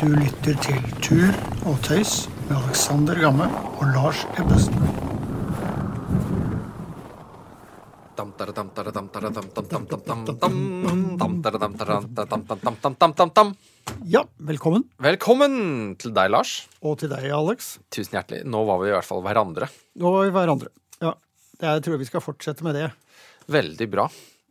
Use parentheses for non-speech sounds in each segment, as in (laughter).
Du lytter til Tur og tøys med Alexander Gamme og Lars Ebbesen. Ja, velkommen. Velkommen til deg, Lars. Og til deg, Alex. Tusen hjertelig. Nå var vi i hvert fall hverandre. Nå var vi hverandre. Ja, jeg tror vi skal fortsette med det. Veldig bra.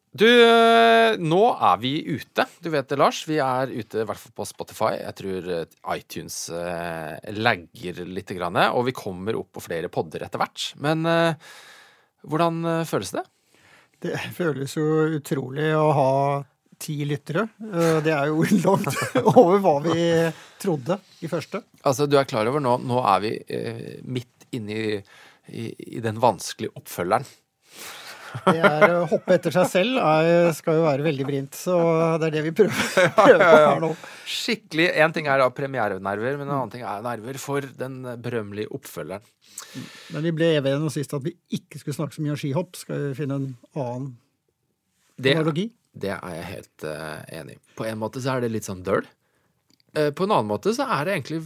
Du, eh, nå er vi ute. Du vet det, Lars. Vi er ute i hvert fall på Spotify. Jeg tror eh, iTunes eh, lagger litt, grann, og vi kommer opp på flere podder etter hvert. Men eh, hvordan eh, føles det? Det føles jo utrolig å ha ti lyttere. Det er jo (laughs) langt over hva vi trodde i første. Altså, du er klar over nå, nå er vi eh, midt inne i, i, i den vanskelige oppfølgeren. Det er å hoppe etter seg selv er, skal jo være veldig vrient, så det er det vi prøver, (laughs) prøver på her nå. Skikkelig. Én ting er da premierenerver, men en annen ting er nerver for den berømmelige oppfølgeren. Men vi ble enige nå sist at vi ikke skulle snakke så mye om skihopp. Skal vi finne en annen Det, analogi? det er jeg helt uh, enig i. På en måte så er det litt sånn døl. Eh, på en annen måte så er det egentlig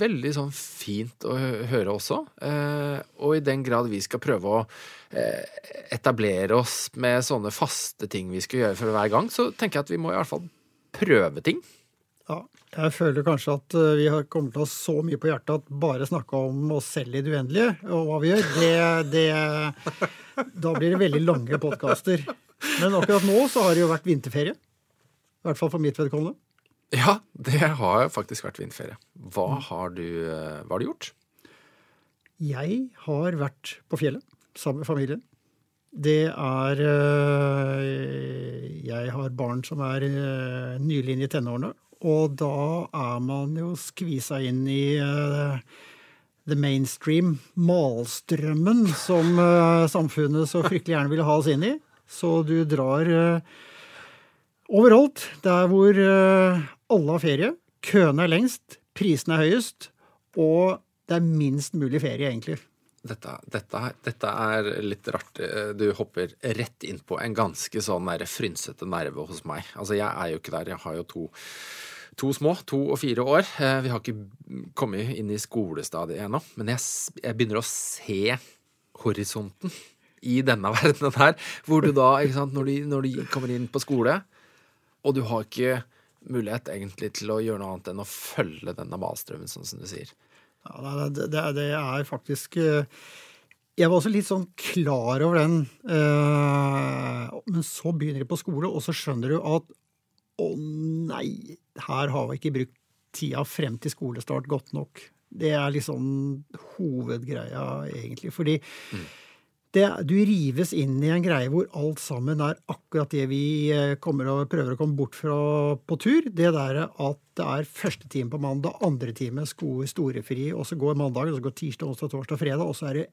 veldig sånn fint å høre også. Eh, og i den grad vi skal prøve å eh, etablere oss med sånne faste ting vi skal gjøre for hver gang, så tenker jeg at vi må i hvert fall prøve ting. Ja, jeg føler kanskje at vi har kommet til å så mye på hjertet at bare snakke om oss selv i det uendelige og hva vi gjør, det, det Da blir det veldig lange podkaster. Men akkurat nå så har det jo vært vinterferie. I hvert fall for mitt vedkommende. Ja, det har faktisk vært vinterferie. Hva har du, eh, hva har du gjort? Jeg har vært på fjellet sammen med familien. Det er øh, Jeg har barn som er øh, nylig inn i tenårene, og da er man jo skvisa inn i the mainstream, malstrømmen, som samfunnet så fryktelig gjerne vil ha oss inn i. Så du drar overalt. Der hvor alle har ferie. Køene er lengst, prisene er høyest, og det er minst mulig ferie, egentlig. Dette, dette, dette er litt rart. Eh, Du hopper rett inn på en ganske sånn frynsete nerve hos meg. Altså, jeg er jo ikke der. Jeg har jo to, to små, to og fire år. Eh, Vi har ikke kommet inn i skolestadiet ennå. Men jeg, jeg begynner å se horisonten i denne (laughs) verdenen her. Hvor du da, sant, når du, når du kommer inn på skole, og du har ikke mulighet egentlig til å gjøre noe annet enn å følge denne malstrømmen, sånn som du sier. Ja, det, det, det er faktisk eh, Jeg var også litt sånn klar over den, eh, men så begynner de på skole, og så skjønner du at å nei, her har vi ikke brukt tida frem til skolestart godt nok. Det er liksom hovedgreia, egentlig. Fordi det, du rives inn i en greie hvor alt sammen er akkurat det vi eh, kommer og prøver å komme bort fra på tur. Det der at det er første time på mandag, andre time storefri, og så går mandag, og så går tirsdag, onsdag, torsdag, fredag, og så er det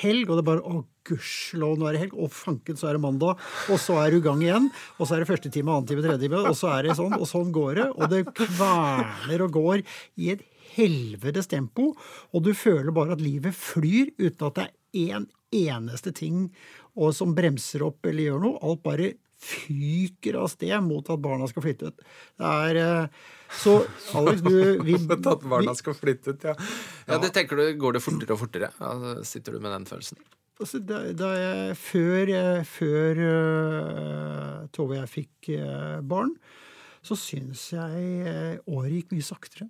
helg, og det er bare å gudskjelov, nå er det helg, og fanken, så er det mandag, og så er du i gang igjen, og så er det første time, annen time, tredje time, og så er det sånn, og sånn går det, og det kverner og går i et helvetes tempo, og du føler bare at livet flyr uten at det er en eneste ting og som bremser opp eller gjør noe. Alt bare fyker av sted mot at barna skal flytte ut. Det er eh, Så Alex, du (laughs) vi, At barna skal flytte ut, ja. Ja, det tenker du, Går det fortere og fortere? Ja, sitter du med den følelsen? altså, da, da jeg, Før, eh, før uh, Tove og jeg fikk uh, barn, så syns jeg året gikk mye saktere.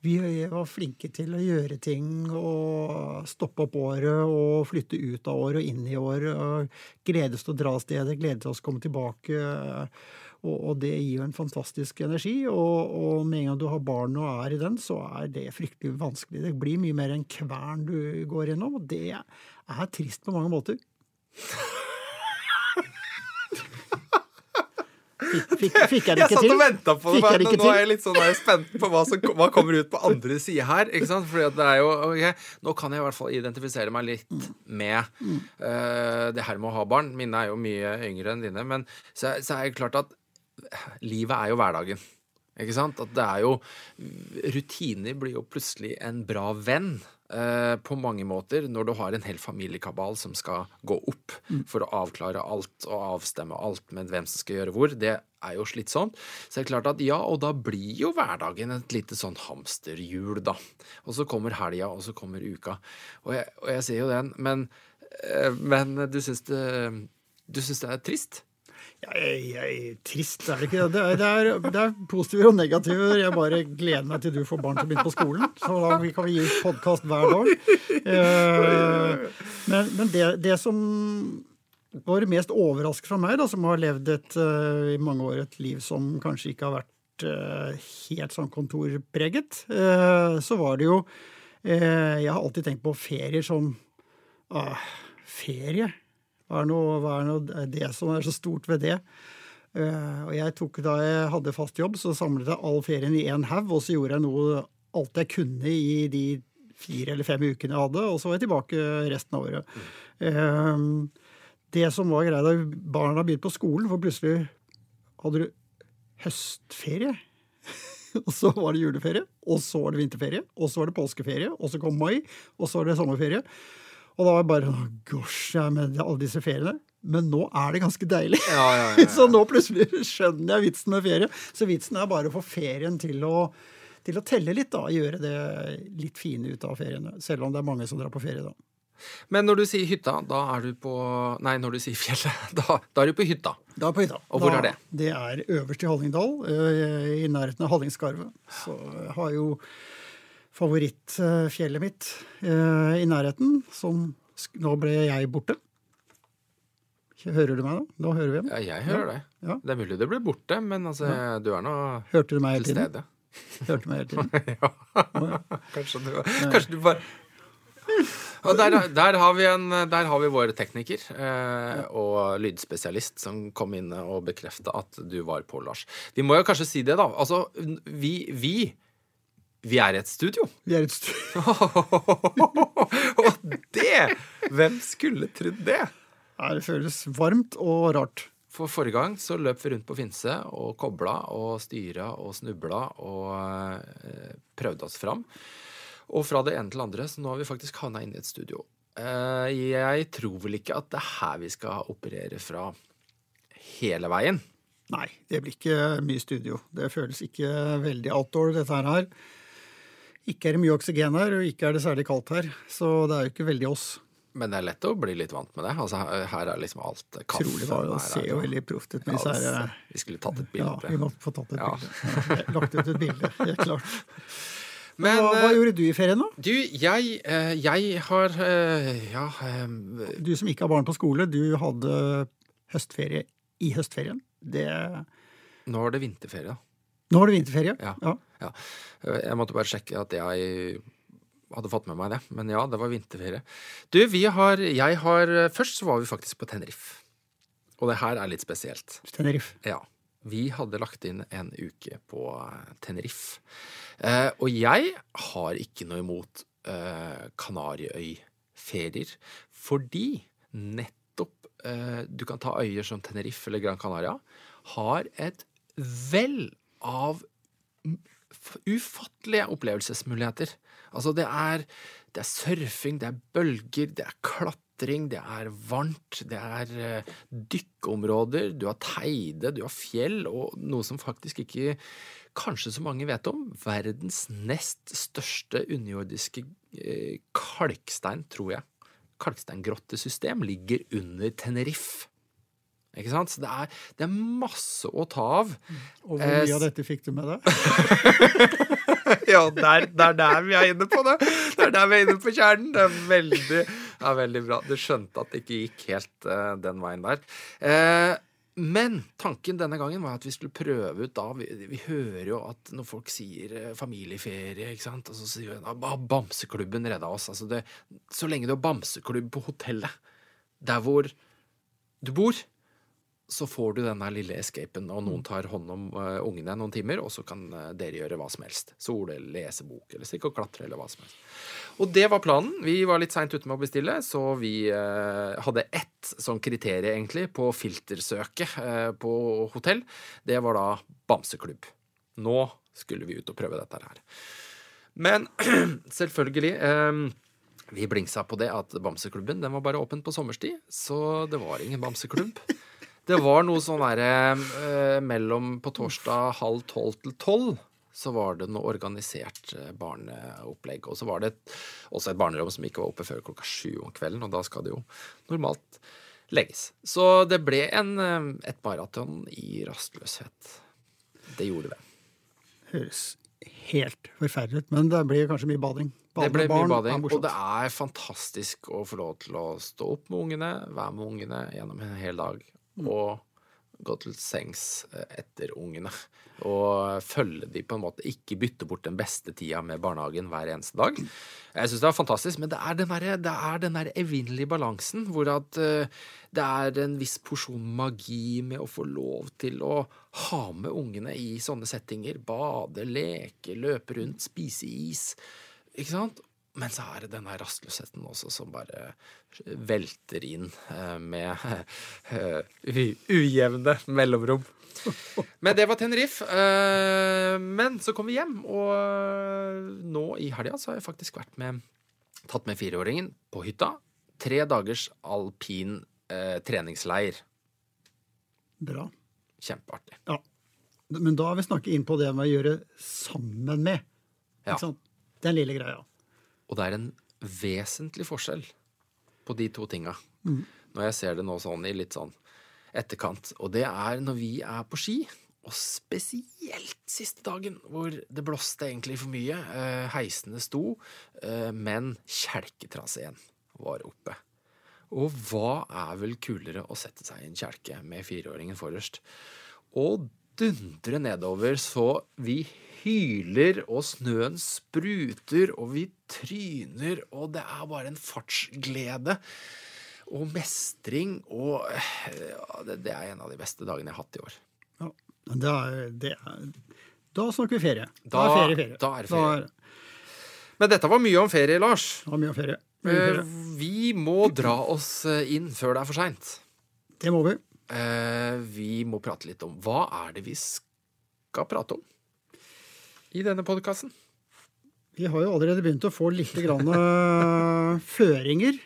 Vi var flinke til å gjøre ting og stoppe opp året og flytte ut av året og inn i året. og Gledes til å dra av stedet, gledes til å komme tilbake. Og, og det gir jo en fantastisk energi. Og, og med en gang du har barn og er i den, så er det fryktelig vanskelig. Det blir mye mer en kvern du går gjennom, og det er trist på mange måter. Fikk, fikk, fikk jeg det Jeg satt og venta på det. Men Nå er jeg litt sånn jeg spent på hva som hva kommer ut på andre sida her. ikke sant? Fordi det er jo, ok, Nå kan jeg i hvert fall identifisere meg litt med uh, det her med å ha barn. Mine er jo mye yngre enn dine. Men så, så er det klart at livet er jo hverdagen. Ikke sant? At det er jo Rutiner blir jo plutselig en bra venn. Eh, på mange måter når du har en hel familiekabal som skal gå opp for å avklare alt og avstemme alt med hvem som skal gjøre hvor. Det er jo slitsomt. Så det er klart at ja, og da blir jo hverdagen et lite sånn hamsterhjul, da. Og så kommer helga, og så kommer uka. Og jeg, og jeg ser jo den, men, eh, men du syns det, det er trist? Jeg, jeg, trist er det ikke. Det er, det, er, det er positive og negative. Jeg bare gleder meg til du får barn som begynner på skolen. Så da kan vi gi ut podkast hver dag. Eh, men, men det, det, som var mest overraskende fra meg, da, som har levd et, uh, i mange år et liv som kanskje ikke har vært uh, helt sånn kontorpreget, så var det jo Jeg har alltid tenkt på ferier som Ferie? Hva er, er noe, det som er så stort ved det? Uh, og jeg tok, Da jeg hadde fast jobb, så samlet jeg all ferien i én haug, og så gjorde jeg noe alt jeg kunne i de fire eller fem ukene jeg hadde, og så var jeg tilbake resten av året. Mm. Uh, det som var greia da barna begynte på skolen, for plutselig hadde du høstferie. (laughs) og så var det juleferie, og så var det vinterferie, og så var det påskeferie, og så kom mai, og så var det sommerferie. Og da var jeg bare Gosh, jeg med alle disse feriene. Men nå er det ganske deilig. Ja, ja, ja, (laughs) så nå plutselig skjønner jeg vitsen med ferie. Så vitsen er bare å få ferien til å, til å telle litt, da. Gjøre det litt fine ut av feriene. Selv om det er mange som drar på ferie da. Men når du sier hytta, da er du på Nei, når du sier fjellet, (laughs) da, da er du på hytta. Da er på hytta. Og hvor da, er det? Det er øverst i Hallingdal, eh, i nærheten av Hallingskarvet. Så jeg har jo favorittfjellet mitt eh, i nærheten, som Nå ble jeg borte. Hører du meg nå? Nå hører vi igjen. Ja, jeg hører deg. Ja. Det er mulig du ble borte, men altså, du er nå Hørte du meg hele tiden? stede. Hørte du meg hele tiden? (laughs) ja. Kanskje du, kanskje du bare og der, der, har vi en, der har vi vår tekniker eh, og lydspesialist som kom inn og bekrefta at du var på, Lars. Vi må jo kanskje si det, da. Altså, vi, vi vi er i et studio. Vi er i et studio. (laughs) og det! Hvem skulle trodd det? Det føles varmt og rart. For forrige gang så løp vi rundt på Finse og kobla og styra og snubla og eh, prøvde oss fram. Og fra det ene til det andre, så nå har vi faktisk havna inn i et studio. Eh, jeg tror vel ikke at det er her vi skal operere fra hele veien. Nei, det blir ikke mye studio. Det føles ikke veldig outdoor, dette her. Ikke er det mye oksygen her, og ikke er det særlig kaldt her. Så det er jo ikke veldig oss. Men det er lett å bli litt vant med det. Altså, her er liksom alt kaffe. Trolig var det. Ser jo veldig proft ut. Ja, det, vi skulle tatt et bilde. Ja, vi måtte få tatt et ja. bilde. Lagt ut et bilde, helt klart. (laughs) Men, hva, hva, gjorde du i ferien, da? Du, jeg, eh, jeg har eh, Ja Du som ikke har barn på skole, du hadde høstferie i høstferien. Det Nå er det vinterferie, da. Nå er det vinterferie? Ja. ja. ja. Jeg måtte bare sjekke at jeg hadde fått med meg det. Men ja, det var vinterferie. Du, vi har Jeg har Først så var vi faktisk på Tenerife. Og det her er litt spesielt. Tenerife. Ja. Vi hadde lagt inn en uke på Tenerife. Eh, og jeg har ikke noe imot eh, Kanariøyferier, fordi nettopp eh, Du kan ta øyer som Tenerife eller Gran Canaria. Har et vell av ufattelige opplevelsesmuligheter. Altså, det er, det er surfing, det er bølger, det er klatring, det er varmt, det er uh, dykkeområder, du har teide, du har fjell, og noe som faktisk ikke kanskje så mange vet om, verdens nest største underjordiske uh, kalkstein, tror jeg, kalksteingrottesystem, ligger under Tenerife. Ikke sant? Så det er, det er, masse å ta av. Og hvor mye av dette fikk du med deg? (laughs) ja, det er, der vi er inne på det. Det er der vi er inne på kjernen. Det er veldig, ja, veldig bra. Du skjønte at det ikke gikk helt uh, den veien der. Eh, men tanken denne gangen var at vi skulle prøve ut da Vi, vi hører jo at når folk sier uh, familieferie, ikke sant, og så sier vi at bamseklubben redda oss. Altså det, så lenge du har bamseklubb på hotellet, der hvor du bor, så får du denne lille escapen, og noen tar hånd om uh, ungene noen timer, og så kan uh, dere gjøre hva som helst. Sole, lese bok, eller stikke og klatre, eller hva som helst. Og det var planen. Vi var litt seint ute med å bestille, så vi uh, hadde ett sånn kriterium, egentlig, på filtersøket på hotell. Det var da bamseklubb. Nå skulle vi ut og prøve dette her. Men (clears throat) selvfølgelig Vi blingsa på det at Bamseklubben den var bare åpen på sommerstid, så det var ingen bamseklubb. Det var noe sånn derre eh, mellom på torsdag halv tolv til tolv. Så var det noe organisert eh, barneopplegg. Og så var det et, også et barnerom som ikke var oppe før klokka sju om kvelden, og da skal det jo normalt legges. Så det ble en, eh, et maraton i rastløshet. Det gjorde det. Høres helt forferdelig ut, men det blir kanskje mye bading. Det ble barn mye bading, og det er fantastisk å få lov til å stå opp med ungene, være med ungene gjennom en hel dag. Og gå til sengs eh, etter ungene. Og følge de på en måte, ikke bytte bort den beste tida med barnehagen hver eneste dag. Jeg syns det er fantastisk, men det er den derre- er der evinnelige balansen hvor at eh, det er en viss porsjon magi med å få lov til å ha med ungene i sånne settinger. Bade, leke, løpe rundt, spise is. Ikke sant? Men så er det den der rastløsheten også som bare velter inn eh, med eh, ujevne mellomrom. (laughs) Men det var Tenerife. eh, Men så kom vi hjem, og nå i helga så har jeg faktisk vært med Tatt med fireåringen på hytta. Tre dagers alpin eh, treningsleir. Bra. Kjempeartig. Ja. Men da har vi snakket inn på det med å gjøre sammen med. Ja. Sant? Den lille greia. Og det er en vesentlig forskjell på de to tinga. Mm. Når jeg ser det nå sånn i litt sånn etterkant. Og det er når vi er på ski, og spesielt siste dagen, hvor det blåste egentlig for mye. Eh, heisene sto, eh, men kjelketraseen var oppe. Og hva er vel kulere å sette seg i en kjelke med fireåringen forrest? Og dundre nedover så vi hyler, og snøen spruter, og vi tryner, og det er bare en fartsglede. Og mestring, og ja, det, det er en av de beste dagene jeg har hatt i år. Ja. Det er, det er, da snakker vi ferie. Da, Da- er ferie ferie. da er det ferie. Da er, Men dette var mye om ferie, Lars. Det var mye ferie. Mye Eh, ferie. Vi må dra oss eh, inn før det er for seint. Det må vi. Eh, vi må prate litt om hva er det vi skal prate om i denne podkasten. Vi har jo allerede begynt å få litt grann, eh, føringer.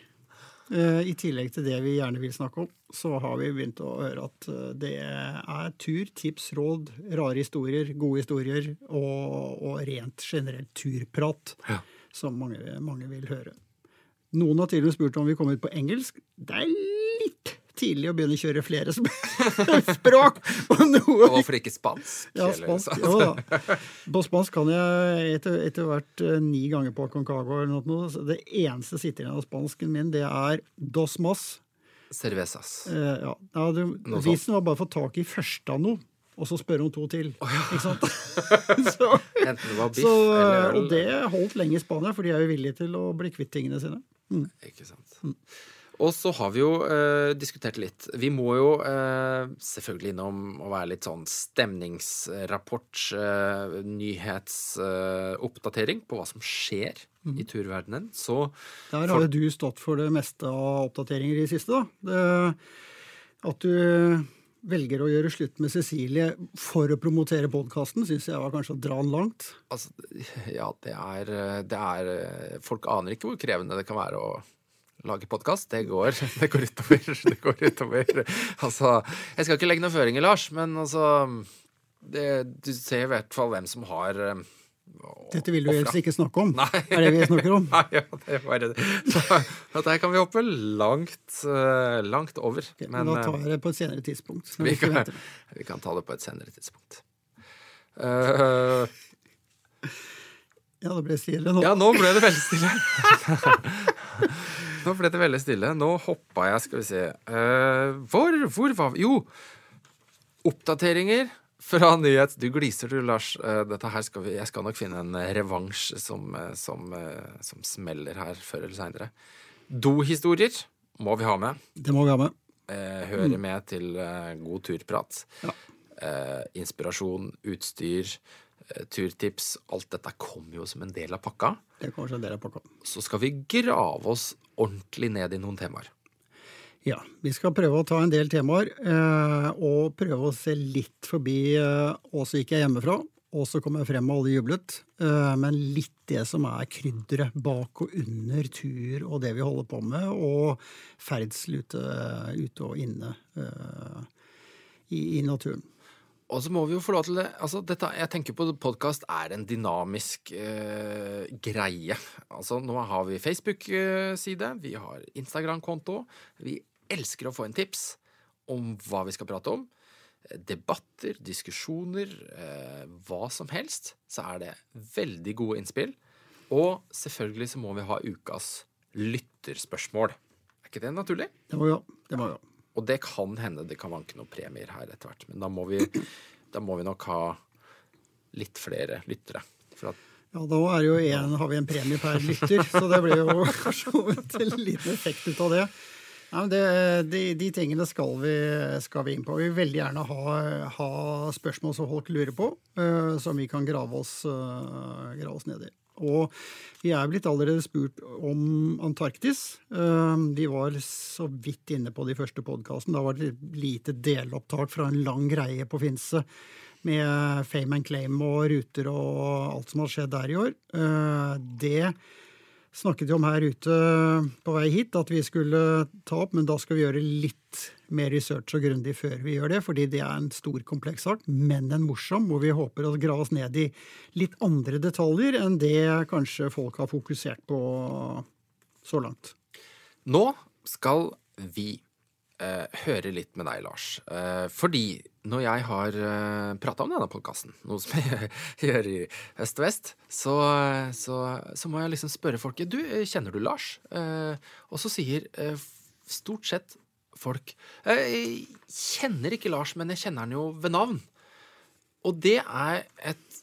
Eh, I tillegg til det vi gjerne vil snakke om, så har vi begynt å høre at eh, det er tur, tips, råd, rare historier, gode historier og, og rent generelt turprat Ja. som mange, mange vil høre. Noen har til og med spurt om vi kommer ut på engelsk. Det er tidlig å begynne å kjøre flere sp- (laughs) språk! Og noe Hvorfor ikke spansk? ja, spansk. Jo da. (laughs) På spansk kan jeg etter, etter hvert uh, ni ganger på Concago eller noe. Det eneste sitter igjen av spansken min, det er dos mas. Cervezas. Uh, ja. Ja, du, Noe var bare å få tak i første av noe, og så spørre om to til. Ikke sant? (laughs) så, Enten det var biff så, eller og det holdt lenge i Spania, for de er jo villige til å bli kvitt tingene sine. Ikke sant. Og så har vi jo eh, diskutert litt. Vi må jo eh, selvfølgelig innom å være litt sånn stemningsrapport, eh, nyhetsoppdatering på hva som skjer mm. i turverdenen. Så Der har jo du stått for det meste av oppdateringer i det siste. da. Det, at du velger å gjøre slutt med Cecilie for å promotere podkasten, syns jeg var kanskje å dra den langt. altså, ja, det er, eh, det er Folk aner ikke hvor krevende det kan være å lage podkast. Det går, (laughs) det går utover. (laughs) Det går utover. Altså, jeg skal ikke legge noen føringer, Lars, men altså det, Du ser i hvert fall hvem som har eh, Dette vil du helst ikke snakke om. (laughs) Nei. Er det vi snakker om? Nei, ja, det var det. Så der kan vi hoppe langt, eh, langt over. Men, Men da tar vi det på et senere tidspunkt. vi, kan, vi kan ta det på et senere tidspunkt. Uh, Ja, det ble stille nå. ja, nå ble det veldig stille. Nå ble det veldig stille. Nå hoppa jeg, skal vi se. Uh, hvor, hvor var vi? Jo, oppdateringer fra nyhet. Du gliser du, Lars. Eh, dette her skal vi, jeg skal nok finne en revansj som, eh, som, som smeller her før eller seinere. Dohistorier må vi ha med. Det må vi ha med. Hører med til god turprat. Ja. Inspirasjon, utstyr, turtips. Alt dette kommer jo som en del av pakka. Det kommer som en del av pakka. Så skal vi grave oss ordentlig ned i noen temaer. Ja, vi skal prøve å ta en del temaer, eh, og prøve å se litt forbi eh, Åse gikk jeg hjemmefra, og så kom jeg frem og alle jublet. Eh, men litt det som er krydderet bak og under tur og det vi holder på med, og ferdsel ute, ute og inne i, i, naturen. Og så må vi jo få lov til det altså dette, Jeg tenker på podkast er en dynamisk eh, greie. Altså Nå har vi Facebook-side, vi har Instagram-konto. Vi elsker å få en tips om hva vi skal prate om debatter, diskusjoner, eh, hva som helst, så er det veldig gode innspill. Og selvfølgelig så må vi ha ukas lytterspørsmål. Er ikke det naturlig? Det må ha. Det må ha. Og det kan hende det kan vanke noen premier her etter hvert. Men da må vi, da må vi nok ha litt flere lyttere. ja, da en, har vi en premie per lytter, så det blir jo (laughs) kanskje en liten effekt ut av det. Ja, det, de, de, tingene skal vi, skal vi, inn på. Vi vil veldig gjerne ha, ha spørsmål som folk lurer på, uh, som vi kan grave oss, uh, grave oss ned i. Og vi er blitt allerede spurt om Antarktis. Uh, vi var så vidt inne på de første podkasten. Da var det et lite delopptak fra en lang greie på Finse med fame and claim og ruter og alt som har skjedd der i år. Det snakket jo om her ute på vei hit at vi skulle ta opp, men da skal vi gjøre litt mer research og grundig før vi gjør det, fordi det er en stor, kompleks sak, men en morsom, hvor vi håper å grave oss ned i litt andre detaljer enn det kanskje folk har fokusert på så langt. Nå skal vi eh, høre litt med deg, Lars. Eh, fordi når jeg har eh, prata om denne podkasten, noe som (laughs) jeg gjør i Øst og Vest, så, så, så, må jeg liksom spørre folket Du, kjenner du Lars? Eh, og så sier eh, stort sett folk Jeg kjenner ikke Lars, men jeg kjenner han jo ved navn. Og det er et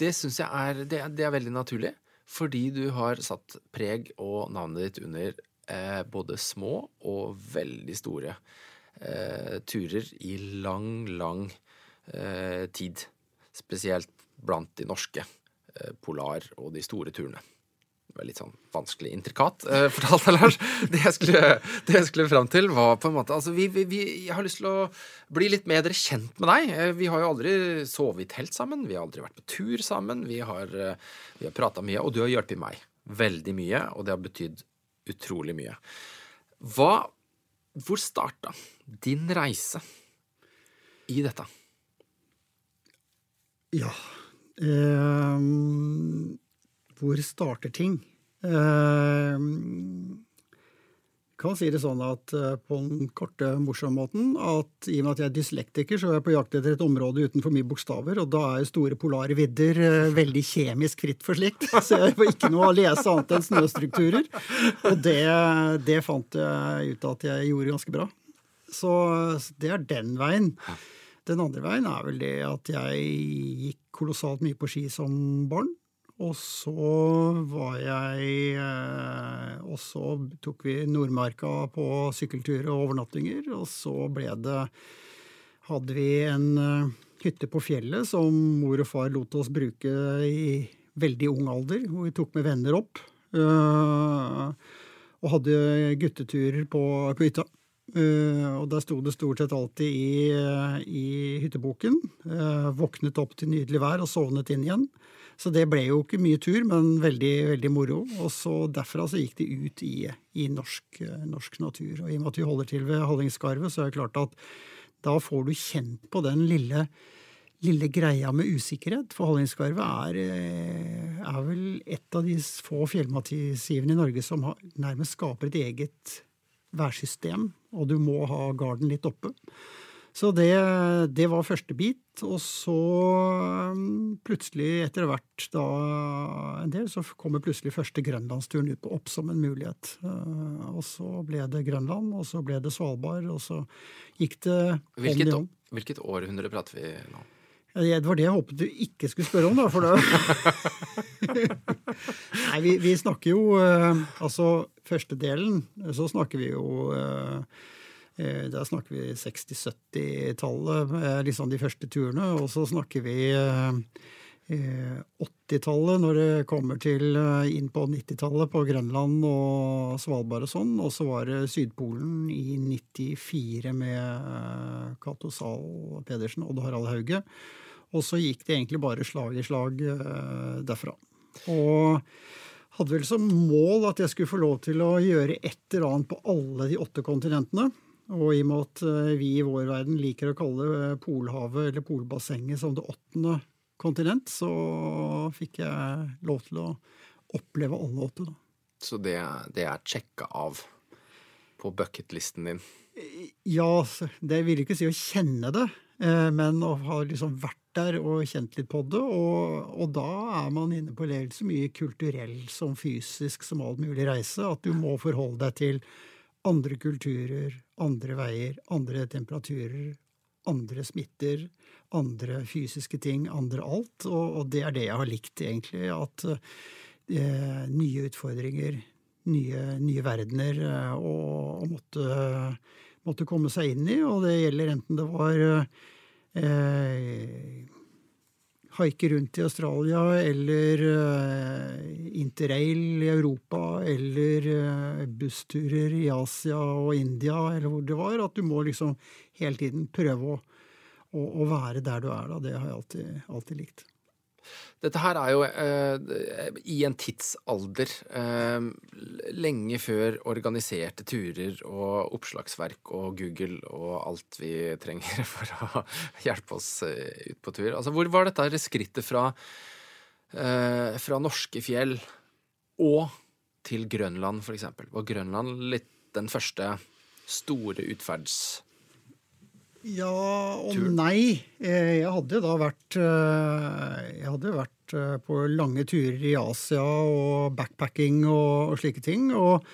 Det syns jeg er det, det er veldig naturlig. Fordi du har satt preg og navnet ditt under både små og veldig store turer i lang, lang eh, tid. Spesielt blant de norske eh, polar- og de store turene. Det var litt sånn vanskelig intrikat, eh, (laughs) fortalte Lars. Det jeg, skulle, det jeg skulle fram til, var på en måte Altså, vi, vi, vi, jeg har lyst til å bli litt bedre kjent med deg. Eh, vi har jo aldri sovet i telt sammen, vi har aldri vært på tur sammen. Vi har, eh, vi har prata mye, og du har hjulpet meg veldig mye, og det har betydd utrolig mye. Hva Hvor starta din reise i dette? Ja eh, Hvor starter ting? Eh, kan si det sånn at eh, på den korte, morsomme måten at i og med at jeg er dyslektiker, så er jeg på jakt etter et område uten for mye bokstaver, og da er store polare vidder eh, veldig kjemisk fritt for slikt. (laughs) Så jeg får ikke noe å lese annet enn snøstrukturer. Og det, det fant jeg ut at jeg gjorde ganske bra. Så det er den veien. Den andre veien er vel det at jeg gikk kolossalt mye på ski som barn. Og så var jeg eh, Og så tok vi Nordmarka på sykkelturer og overnattinger. Og så ble det Hadde vi en eh, hytte på fjellet som mor og far lot oss bruke i veldig ung alder, hvor vi tok med venner opp. Eh, og hadde gutteturer på, på hytta. Uh, og der sto det stort sett alltid i, i hytteboken. Uh, våknet opp til nydelig vær og sovnet inn igjen. Så det ble jo ikke mye tur, men veldig, veldig moro. Og så derfra så gikk de ut i, i norsk, norsk, natur. Og i og med at vi holder til ved Hallingskarvet, så er det klart at da får du kjent på den lille, lille greia med usikkerhet. For Hallingskarvet er, eh, er, vel et av de få fjellmassivene i Norge som har, nærmest skaper et eget værsystem, og du må ha garden litt oppe. Så det, det, var første bit. Og så um, plutselig, etter hvert da en del, så kommer plutselig første grønlandsturen ut på opp som en mulighet. Uh, og så ble det Grønland, og så ble det Svalbard, og så gikk det hvilket, om. Hvilket århundre prater vi nå? Det var det jeg håpet du ikke skulle spørre om, da. For det (laughs) Nei, vi, vi, snakker jo uh, Altså, første delen, så snakker vi jo Eh, da snakker vi 60-70-tallet, liksom de første turene. Og så snakker vi 80-tallet, eh, når det kommer til inn på 90-tallet på Grønland og Svalbard og sånn. Og så var det Sydpolen i 94 med Cato Zahl Pedersen og Odd Harald Hauge. Og så gikk det egentlig bare slag i slag derfra. Og hadde vel som mål at jeg skulle få lov til å gjøre et eller annet på alle de åtte kontinentene. Og i og med at vi i vår verden liker å kalle Polhavet eller Polbassenget som det åttende kontinent, så fikk jeg lov til å oppleve alle åtte. da. Så det, det er sjekka av på bucketlisten din? Ja, det vil ikke si å kjenne det, eh, men å ha liksom vært der og kjent litt på det. Og, og da er man inne på vel så mye kulturell som fysisk som all mulig reise, at du må forholde deg til andre kulturer, andre veier, andre temperaturer, andre smitter, andre fysiske ting, andre alt. Og, og det er det jeg har likt, egentlig. At eh, nye utfordringer, nye, nye verdener eh, å måtte, måtte, komme seg inn i. Og det gjelder enten det var eh, haike rundt i Australia eller uh, interrail i Europa eller uh, bussturer i Asia og India eller hvor det var. At du må liksom hele tiden prøve å, å, å være der du er. Da. Det har jeg alltid, alltid likt. Dette her er jo eh, i en tidsalder eh, lenge før organiserte turer og oppslagsverk og Google og alt vi trenger (laughs) for å hjelpe oss eh, ut på tur. Altså, hvor var dette skrittet fra, eh, fra norske fjell og til Grønland, for eksempel? Var Grønland litt den første store utferds ja og tur. nei. Eh, jeg hadde da vært eh, Jeg hadde vært eh, på lange turer i Asia og backpacking og, og slike ting. Og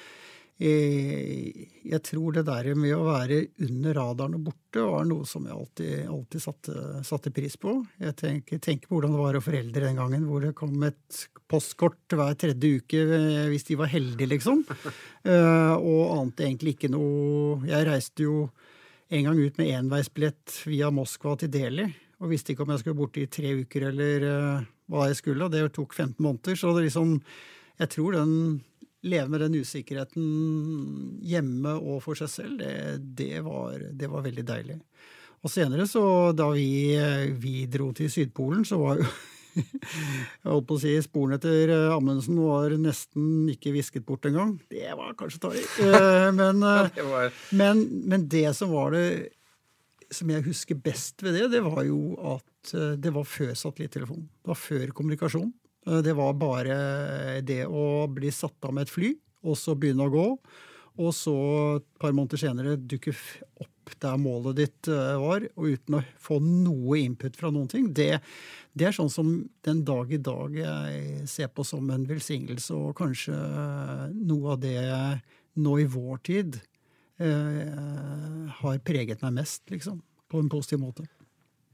jeg tror det der med å være under radaren og borte var noe som jeg alltid, alltid satte, satte, pris på. Jeg tenker, tenker, på hvordan det var å foreldre den gangen, hvor det kom et postkort hver tredje uke hvis de var heldige, liksom. (laughs) Og ante egentlig ikke noe Jeg reiste jo en gang ut med enveisbillett via Moskva til Delhi. Og visste ikke om jeg skulle borte i tre uker eller uh, hva jeg skulle. Og det tok 15 måneder. Så det liksom, jeg tror den leve med den usikkerheten hjemme og for seg selv, det, det, var, det var, veldig deilig. Og senere, så da vi, vi dro til Sydpolen, så var jo jeg holdt på å si sporene etter eh, Amundsen var nesten ikke visket bort engang. Det var kanskje tar i. Eh, men, (laughs) eh, men, men, det som var det som jeg husker best ved det, det var jo at det var før satellittelefon. Det var før kommunikasjon. Det var bare det å bli satt av med et fly, og så begynne å gå. Og så et par måneder senere dukke opp der målet ditt var, og uten å få noe input fra noen ting. Det, det er sånn som den dag i dag jeg ser på som en velsignelse, og kanskje noe av det nå i vår tid eh, har preget meg mest, liksom. På en positiv måte.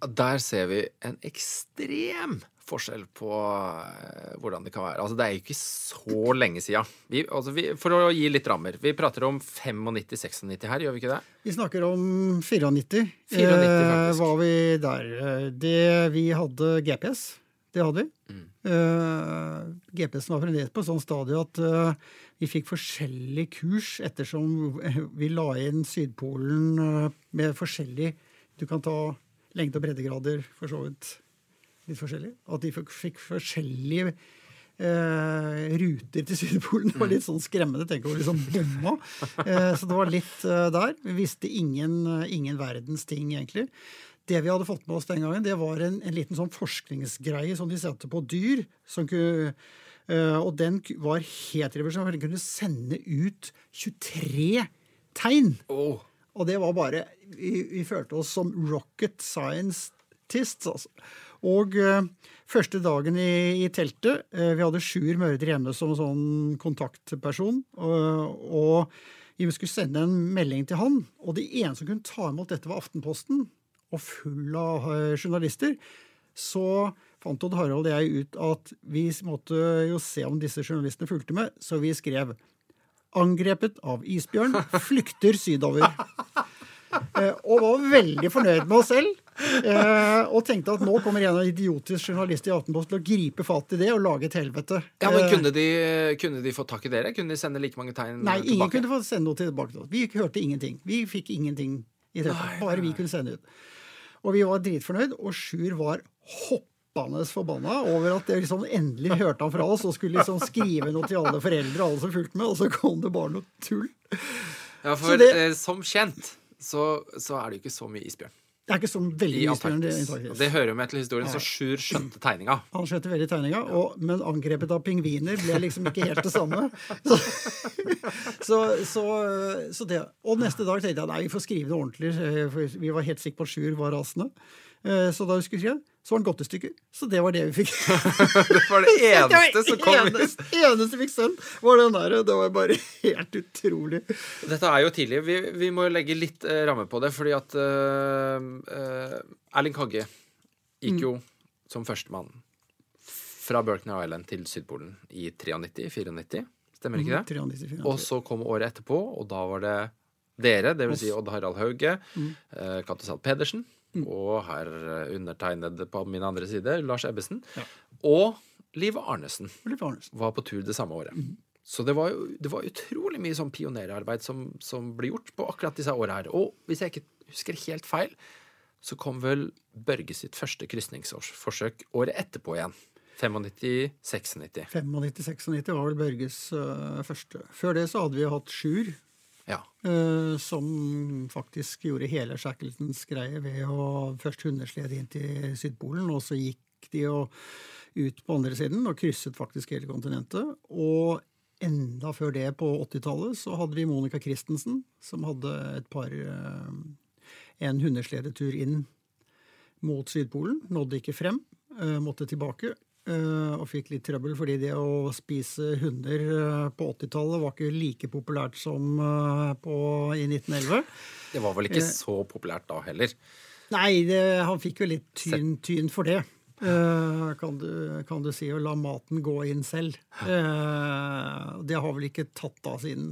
Der ser vi en ekstrem forskjell på uh, hvordan det kan være. Altså, det er jo ikke så lenge sia. Altså, for å gi litt rammer. Vi prater om 95-96 her, gjør vi ikke det? Vi snakker om 94. 94 eh, var vi der. Det, vi hadde GPS. Det hadde vi. Mm. Uh, GPS-en var fremdeles på et sånt stadie at uh, vi fikk forskjellig kurs ettersom (laughs) vi la inn Sydpolen uh, med forskjellig Du kan ta lengde- og breddegrader, for så vidt litt forskjellig. At de fikk forskjellige eh, ruter til Sydpolen. Det var litt sånn skremmende. Tenk over liksom bomma. Eh, så det var litt eh, der. Vi visste ingen, eh, ingen, verdens ting, egentlig. Det vi hadde fått med oss den gangen, det var en, en liten sånn forskningsgreie som de satte på dyr. som kunne Uh, og den var helt revolusjonær. Den kunne sende ut 23 tegn. Oh. Og det var bare vi, vi, følte oss som rocket scientists, altså. Og uh, første dagen i, i teltet uh, Vi hadde Sjur Mørder hjemme som sånn kontaktperson. Og, og, vi skulle sende en melding til han. Og det eneste som kunne ta imot dette, var Aftenposten. Og full av uh, journalister. Så fant Odd Harald og jeg ut at vi måtte jo se om disse journalistene fulgte med, så vi skrev 'Angrepet av isbjørn flykter sydover'. og var veldig fornøyd med oss selv. Eh, og tenkte at nå kommer en idiotisk journalist i Aftenposten til å gripe fatt i det og lage et helvete. Ja, men kunne de, kunne de få tak i dere? Kunne de sende like mange tegn Nei, tilbake? ingen kunne få sende noe tilbake til oss. Vi hørte ingenting. Vi fikk ingenting i det. Bare vi kunne sende ut. Og vi var dritfornøyd, og Sjur var hoppende forbanna over at jeg liksom endelig hørte han fra oss og skulle liksom skrive noe til alle foreldre alle som fulgte med, og så kom det bare noe tull. Ja, for det, eh, som kjent så, så, er det jo ikke så mye isbjørn. Det er ikke så veldig isbjørn. Det, Det hører jo med til historien, så Sjur skjønte tegninga. (clears throat) Han skjønte veldig tegninga, og, men angrepet av pingviner ble liksom ikke helt det samme. Så, (laughs) så, så, så det. Og neste dag tenkte jeg nei, vi får skrive det ordentlig. For vi var helt sikre på at Sjur var rasende. Eh, så da vi skulle skrive, så var den gått i stykker. Så det var det vi fikk. (laughs) det var det (laughs) eneste som kom eneste, eneste vi fikk sendt, var den der. Det var bare (laughs) helt utrolig. Dette er jo tidlig. Vi, vi må legge litt uh, ramme på det, fordi at uh, uh, Erling Kagge gikk mm. jo som førstemann fra Berkner Island til Sydpolen i 93-94. Stemmer ikke det? Mm, 93, og så kom året etterpå, og da var det dere, dvs. Si Odd Harald Hauge, mm. Katte Pedersen Mm. Og her eh, undertegnede på min andre side, Lars Ebbesen. Ja. Og Liv Arnesen, Liv Arnesen var på tur det samme året. Mm. Så det var, jo, det var utrolig mye sånn pionerarbeid som, som ble gjort på akkurat disse åra her. Og hvis jeg ikke husker helt feil, så kom vel Børge sitt første krysningsforsøk året etterpå igjen. 95-96. 95-96 var vel Børges uh, første. Før det så hadde vi hatt Sjur, ja. Uh, som faktisk gjorde hele Shackletons greie ved å først hundeslede inn til Sydpolen, og så gikk de jo ut på andre siden og krysset faktisk hele kontinentet. Og enda før det, på 80-tallet, så hadde vi Monica Christensen, som hadde et par uh, En hundesledetur inn mot Sydpolen. Nådde ikke frem, uh, måtte tilbake. Uh, og fikk litt trøbbel fordi det å spise hunder uh, på 80-tallet var ikke like populært som uh, på, i 1911. Det var vel ikke så populært da heller? Nei, det, han fikk jo litt tyn, tyn for det. Kan du, kan, du, si. Å la maten gå inn selv. det har vel ikke tatt av siden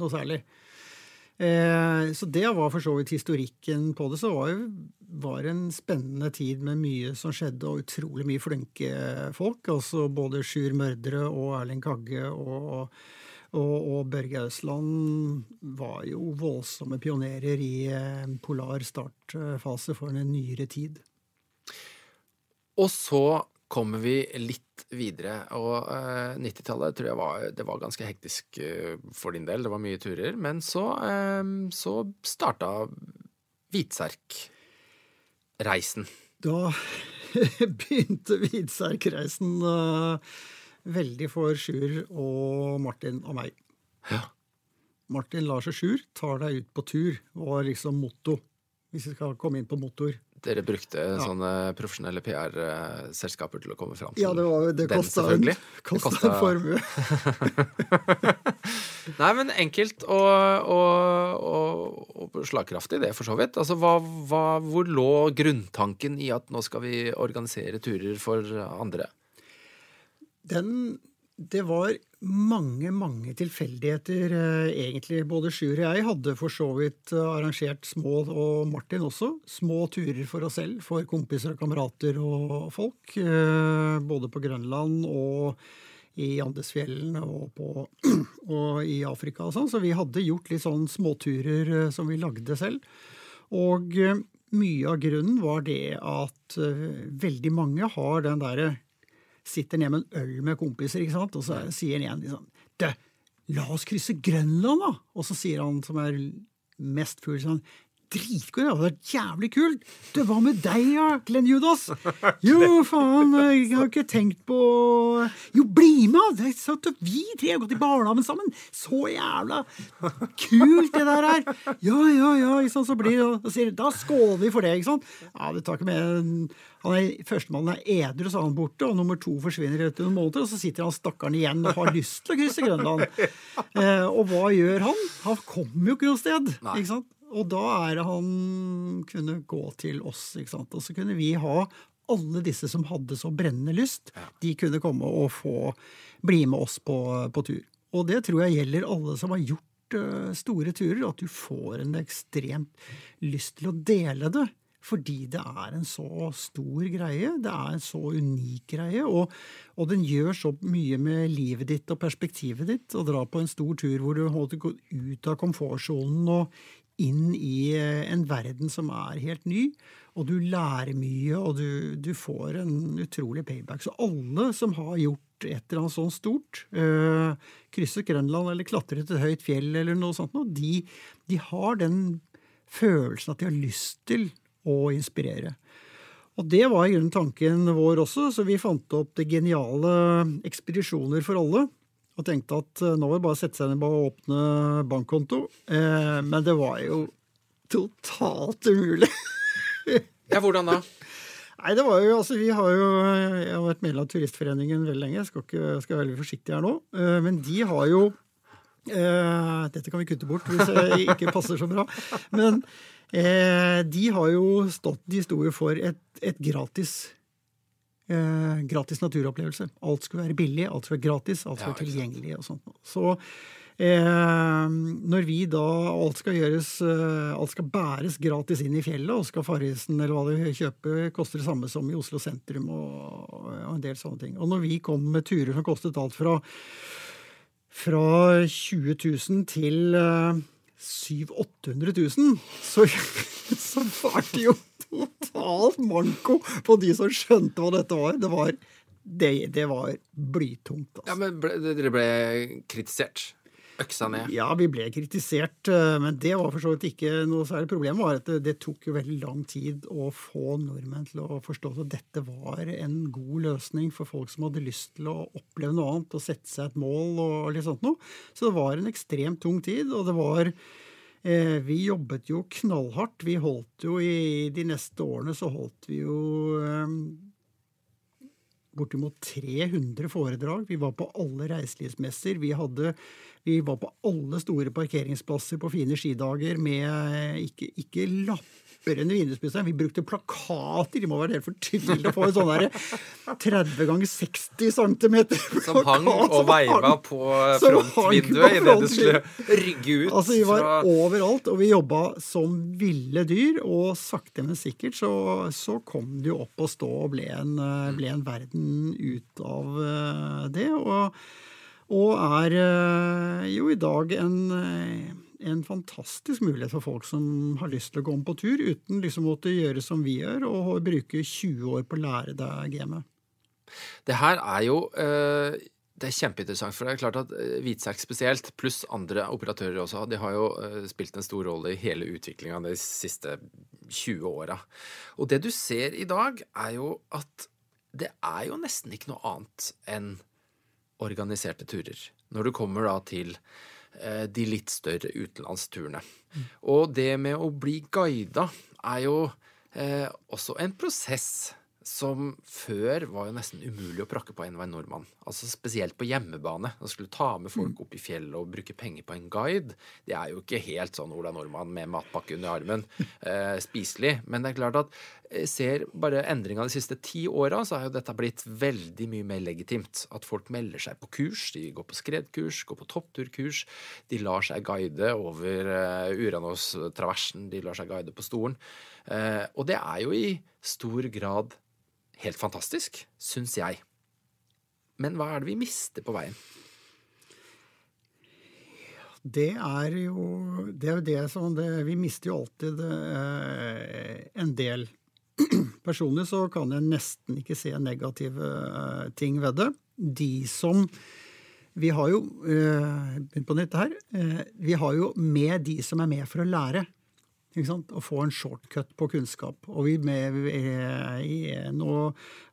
noe særlig. Eh, så det var for så vidt historikken på det. Så var det var en spennende tid med mye som skjedde, og utrolig mye flinke folk. Altså både Sjur Mørdre og Erling Kagge og, og, og Børge Ausland var jo voldsomme pionerer i en polar startfase for en nyere tid. Og så kommer vi litt videre. Og eh, 90-tallet tror jeg var, det var ganske hektisk eh, for din del. Det var mye turer. Men så, eh, så starta Hvitserkreisen. Da (laughs) begynte Hvitserkreisen veldig for Sjur og Martin og meg. Ja. Martin Lars og Sjur tar deg ut på tur, var liksom motto. Hvis vi skal komme inn på motor. Dere brukte ja. sånne profesjonelle PR-selskaper til å komme fram til ja, det var, det den, selvfølgelig. En, kosta en formue. (laughs) Nei, men enkelt og, og, og, og, slagkraftig, det, for så vidt. Altså, hva, hva, hvor lå grunntanken i at nå skal vi organisere turer for andre? Den Det var mange, mange tilfeldigheter, eh, egentlig. Både Sjur og jeg hadde for så vidt eh, arrangert små, og Martin også, små turer for oss selv, for kompiser og kamerater og folk. Eh, både på Grønland og i Andesfjellene og, på, (clears throat) og i Afrika og sånn. Så vi hadde gjort litt sånn småturer som vi lagde selv. Og mye av grunnen var det at veldig mange har den derre sitter ned med en øl med kompiser, ikke sant? og så sier han igjen liksom, La oss krysse Grønland, da! Og så sier han som er mest full, sånn dritkult. Det var jævlig kult. Du, hva med deg, ja, Glenn Judas? Jo, faen, jeg har ikke tenkt på Jo, bli med! Det er vi tre har gått i barnehagen sammen. Så jævla kult det der er. Ja, ja, ja. Sånn, så blir det, sier, Da skåler vi for det, ikke sant? Ja, det tar ikke med Førstemann er edru, så er han borte, og nummer to forsvinner etter noen måneder. Og så sitter han stakkaren igjen og har lyst til å krysse Grønland. Eh, og hva gjør han? Han kommer jo ikke noe sted. ikke sant? Og da er det han kunne gå til oss, ikke sant. Og så kunne vi ha alle disse som hadde så brennende lyst, ja. de kunne komme og få bli med oss på, på, tur. Og det tror jeg gjelder alle som har gjort uh, store turer, at du får en ekstremt lyst til å dele det. Fordi det er en så stor greie, det er en så unik greie, og, og den gjør så mye med livet ditt og perspektivet ditt. Å dra på en stor tur hvor du måtte gå ut av komfortsonen og inn i eh, en verden som er helt ny. og du lærer mye, og du, du, får en utrolig payback. Så alle som har gjort et eller annet sånt stort, øh, krysset Grønland eller klatret et høyt fjell eller noe sånt, de, de har den følelsen at de har lyst til å inspirere. Og det var i grunnen tanken vår også, så vi fant opp det geniale ekspedisjoner for alle. Og tenkte at øh, nå var det bare å sette seg ned og åpne bankkonto. Eh, men det var jo totalt umulig. (laughs) ja, hvordan da? Nei, det var jo, altså Vi har jo Jeg har vært medlem av Turistforeningen veldig lenge. Jeg skal, ikke, skal være veldig forsiktig her nå. Eh, men de har jo eh, Dette kan vi kutte bort hvis det (laughs) ikke passer så bra. Men eh, de har jo stått De sto jo for et, et gratis eh, gratis naturopplevelse. Alt skulle være billig, alt skulle være gratis, alt skulle være tilgjengelig. og sånt. Så Eh, når vi da alt skal gjøres eh, Alt skal bæres gratis inn i fjellet, og skal Farrisen eller hva du kjøper, koster det samme som i Oslo sentrum og, og en del sånne ting. Og når vi kom med turer som kostet alt fra, fra 20 000 til eh, 700 000-800 000, så, (laughs) så var det jo totalt manko på de som skjønte hva dette var. Det var, det, det var blytungt. Altså. Ja, men ble, Dere ble kritisert? Øksa ned? Ja, vi ble kritisert, eh, men det var for så vidt ikke noe særlig problem. var at Det tok jo veldig lang tid å få nordmenn til å forstå at dette var en god løsning for folk som hadde lyst til å oppleve noe annet og sette seg et mål og litt sånt noe. Så det var en ekstremt tung tid, og det var Vi jobbet jo knallhardt. Vi holdt jo i de neste årene så holdt vi jo eh, bortimot 300 foredrag. Vi var på alle reiselivsmesser. Vi, hadde, vi var på alle store parkeringsplasser på fine skidager med ikke, ikke lapper under vinduspusseren. Vi brukte plakater! De må være helt fortvilte å få en sånn 30 ganger 60 cm Som hang og veiva på frontvinduet idet du skulle rygge ut. Altså, Vi var overalt, og vi jobba som ville dyr. Og sakte, men sikkert så, så kom det jo opp å stå og ble en, ble en verden ut av eh, det. Og, og er eh, jo i dag en, eh, en fantastisk mulighet for folk som har lyst til å gå om på tur, uten liksom å måtte gjøre som vi gjør, og bruke 20 år på å lære deg gamet. Det her er jo det er kjempeinteressant, for det er klart at Hvitserk spesielt, pluss andre operatører også, de har jo spilt en stor rolle i hele utviklinga de siste 20 åra. Og det du ser i dag, er jo at det er jo nesten ikke noe annet enn organiserte turer. Når du kommer da til eh, de litt større utenlandsturene. Mm. Og det med å bli guida er jo eh, også en prosess som før var jo nesten umulig å prakke på enhver nordmann. Altså Spesielt på hjemmebane. Å skulle ta med folk mm. opp i fjellet og bruke penger på en guide, det er jo ikke helt sånn Ola Nordmann med matpakke under armen. (laughs) Eh, spiselig. Men det er klart at ser bare endringa de siste ti åra, så har jo dette blitt veldig mye mer legitimt. At folk melder seg på kurs. De går på skredkurs, går på toppturkurs. De lar seg guide over uh, Uranås-traversen. De lar seg guide på stolen. Uh, og det er jo i stor grad helt fantastisk, syns jeg. Men hva er det vi mister på veien? Det er jo det, er det som det, Vi mister jo alltid eh, en del. (clears throat) Personlig så kan jeg nesten ikke se negative eh, ting ved det. De som Vi har jo eh, på nytt her. Eh, vi har jo med de som er med for å lære. Å få en shortcut på kunnskap. Og vi, med, er, nå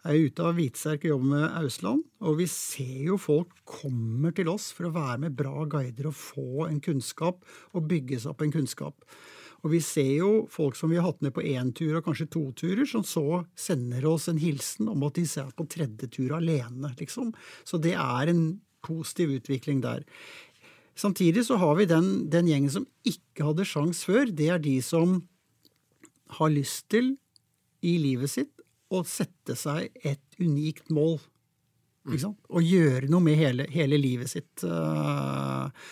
er jeg ute av Hvitserk og jobber med Ausland, og vi ser jo folk kommer til oss for å være med bra guider og få en kunnskap og bygge seg opp en kunnskap. Og vi ser jo folk som vi har hatt med på én tur og kanskje to turer, som så sender oss en hilsen om at de ser på tredje tur alene, liksom. Så det er en positiv utvikling der. Samtidig så har vi den, den gjengen som ikke hadde sjans før. Det er de som har lyst til i livet sitt å sette seg et unikt mål. Ikke sant? Og gjøre noe med hele, hele livet sitt. Eh,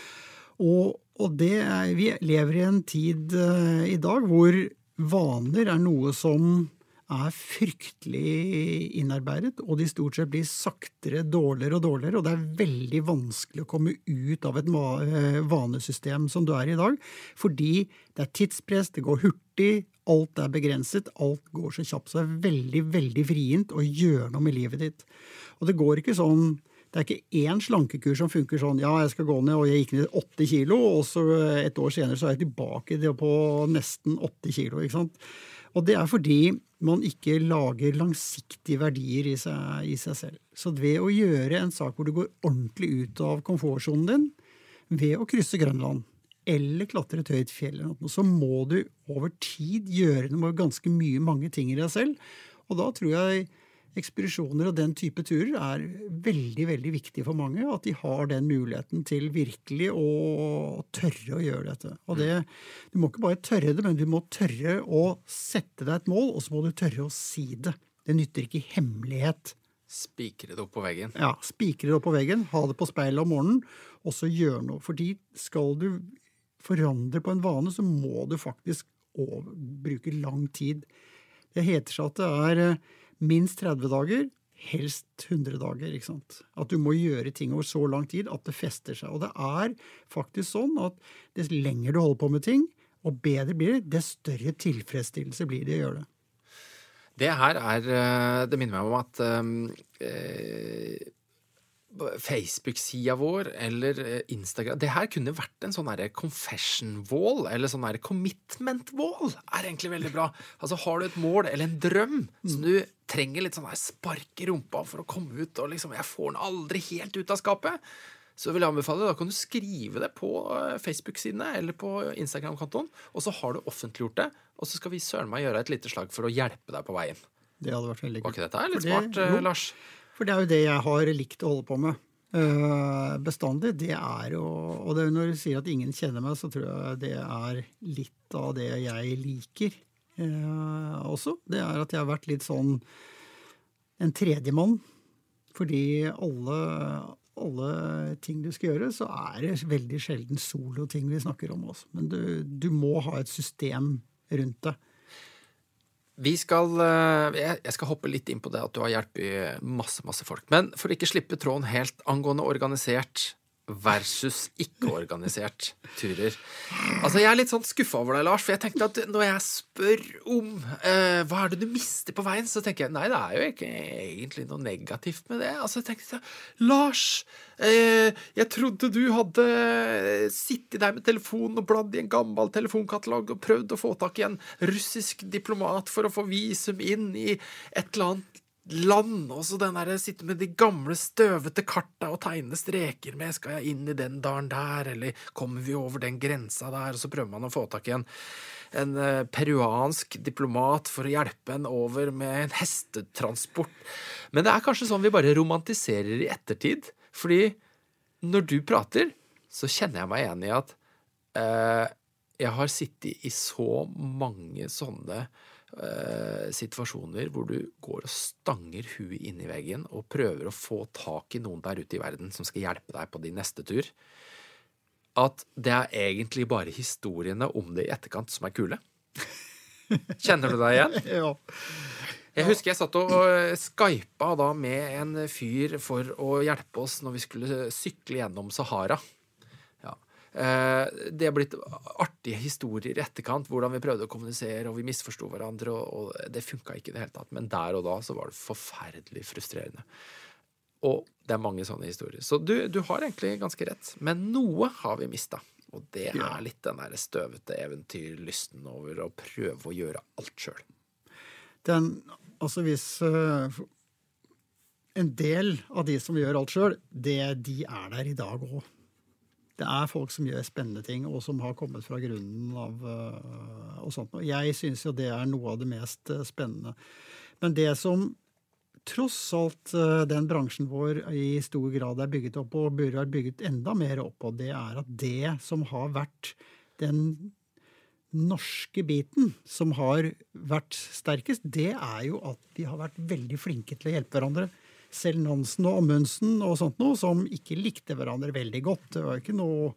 og, og det Vi lever i en tid eh, i dag hvor vaner er noe som er fryktelig innarbeidet, og de stort sett blir saktere, dårligere og dårligere. Og det er veldig vanskelig å komme ut av et eh, vanesystem som du er i dag, fordi det er tidspress, det går hurtig, alt er begrenset, alt går så kjapt. Så det er veldig, veldig vrient å gjøre noe med livet ditt. Og det går ikke sånn det er ikke én slankekur som funker sånn ja, jeg skal gå ned, og jeg gikk ned åtte kilo, og så et år senere så er jeg tilbake på nesten åtte kilo. ikke sant? Og det er fordi man ikke lager langsiktige verdier i seg, i seg, selv. Så ved å gjøre en sak hvor du går ordentlig ut av komfortsonen din, ved å krysse Grønland eller klatre et høyt fjell, så må du over tid gjøre noe ganske mye mange ting i deg selv. Og da tror jeg ekspedisjoner og den type turer er veldig veldig viktig for mange. At de har den muligheten til virkelig å tørre å gjøre dette. Og det, Du må ikke bare tørre det, men du må tørre å sette deg et mål, og så må du tørre å si det. Det nytter ikke i hemmelighet. Spikre det opp på veggen? Ja, spikre det opp på veggen. Ha det på speilet om morgenen, og så gjøre noe. Fordi skal du forandre på en vane, så må du faktisk bruke lang tid. Det heter seg at det er minst 30 dager, helst 100 dager. ikke sant? At du må gjøre ting over så lang tid at det fester seg. Og det er faktisk sånn at dess lenger du holder på med ting, og bedre blir det, dess større tilfredsstillelse blir det å gjøre det. Det her er eh, Det minner meg om at øh, Facebook-sida vår eller eh, Instagram Det her kunne vært en sånn confession-wall, eller sånn commitment-wall, er egentlig veldig bra. Altså Har du et mål eller en drøm som du trenger litt sånn her spark i rumpa for å komme ut, og liksom 'Jeg får den aldri helt ut av skapet', så vil jeg anbefale Da kan du skrive det på eh, Facebook-sidene eller på Instagram-kontoen, og så har du offentliggjort det, og så skal vi søren meg gjøre et lite slag for å hjelpe deg på veien. Det hadde vært veldig kult. Var ikke dette litt smart, jo, Lars? For det er jo det jeg har likt å holde på med. Uh, bestandig, det er jo Og det, når du sier at ingen kjenner meg, så tror jeg det er litt av det jeg liker uh, også. Det er at jeg har vært litt sånn en tredjemann. Fordi alle, alle ting du skal gjøre, så er det veldig sjelden soloting vi snakker om også. Men du, du må ha et system rundt det. Vi skal, eh, jeg skal hoppe litt inn på det at du har hjulpet masse, masse folk. Men for å ikke slippe tråden helt angående organisert versus ikke-organisert turer. Altså, Jeg er litt sånn skuffa over deg, Lars, for jeg tenkte at når jeg spør om eh, hva er det du mister på veien, så tenker jeg nei, det er jo ikke egentlig noe negativt med det. Altså, jeg tenkte Lars, eh, jeg trodde du hadde sittet der med telefonen og bladd i en gammel telefonkatalog og prøvd å få tak i en russisk diplomat for å få visum inn i et eller annet land. Også den der sitte med de gamle, støvete karta og tegne streker med. Skal jeg inn i den dalen der, eller kommer vi over den grensa der? Og så prøver man å få tak i en, en uh, peruansk diplomat for å hjelpe en over med en hestetransport. Men det er kanskje sånn vi bare romantiserer i ettertid. Fordi når du prater, så kjenner jeg meg igjen i at uh, jeg har sittet i så mange sånne eh, situasjoner hvor du går og stanger huet inn i veggen og prøver å få tak i noen der ute i verden som skal hjelpe deg på din neste tur, at det er egentlig bare historiene om det i etterkant som er kule. Kjenner du deg igjen? (laughs) ja. Jeg husker jeg satt og skypa da med en fyr for å hjelpe oss når vi skulle sykle gjennom Sahara. Eh, det er blitt artige historier i etterkant, hvordan vi prøvde å kommunisere, og vi misforsto hverandre, og, det funka ikke i det hele tatt. Men der og da så var det forferdelig frustrerende. Og det er mange sånne historier. Så du, du har egentlig ganske rett. Men noe har vi mista. Og det er litt den der støvete eventyrlysten over å prøve å gjøre alt sjøl. Den, altså hvis uh, En del av de som gjør alt sjøl, de er der i dag òg det er folk som gjør spennende ting, og som har kommet fra grunnen av uh, og sånt. Jeg syns jo det er noe av det mest uh, spennende. Men det som tross alt uh, den bransjen vår i stor grad er bygget opp og burde vært bygget enda mer opp på, det er at det som har vært den norske biten som har vært sterkest, det er jo at vi har vært veldig flinke til å hjelpe hverandre selv Nansen og Amundsen og sånt noe, som ikke likte hverandre veldig godt. Det var ikke noe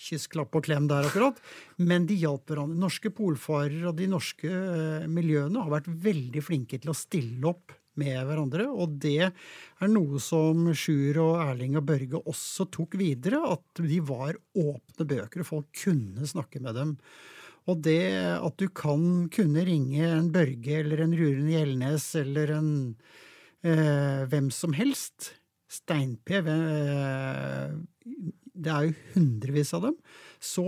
kyss, klapp og klem der, akkurat. Men de hjalp hverandre. Norske polfarere og de norske eh, miljøene har vært veldig flinke til å stille opp med hverandre. Og det er noe som Sjur og Erling og Børge også tok videre. At de var åpne bøker, og folk kunne snakke med dem. Og det at du kan kunne ringe en Børge eller en Ruren Gjelnes eller en eh, hvem som helst Stein-P eh, Det er jo hundrevis av dem. Så,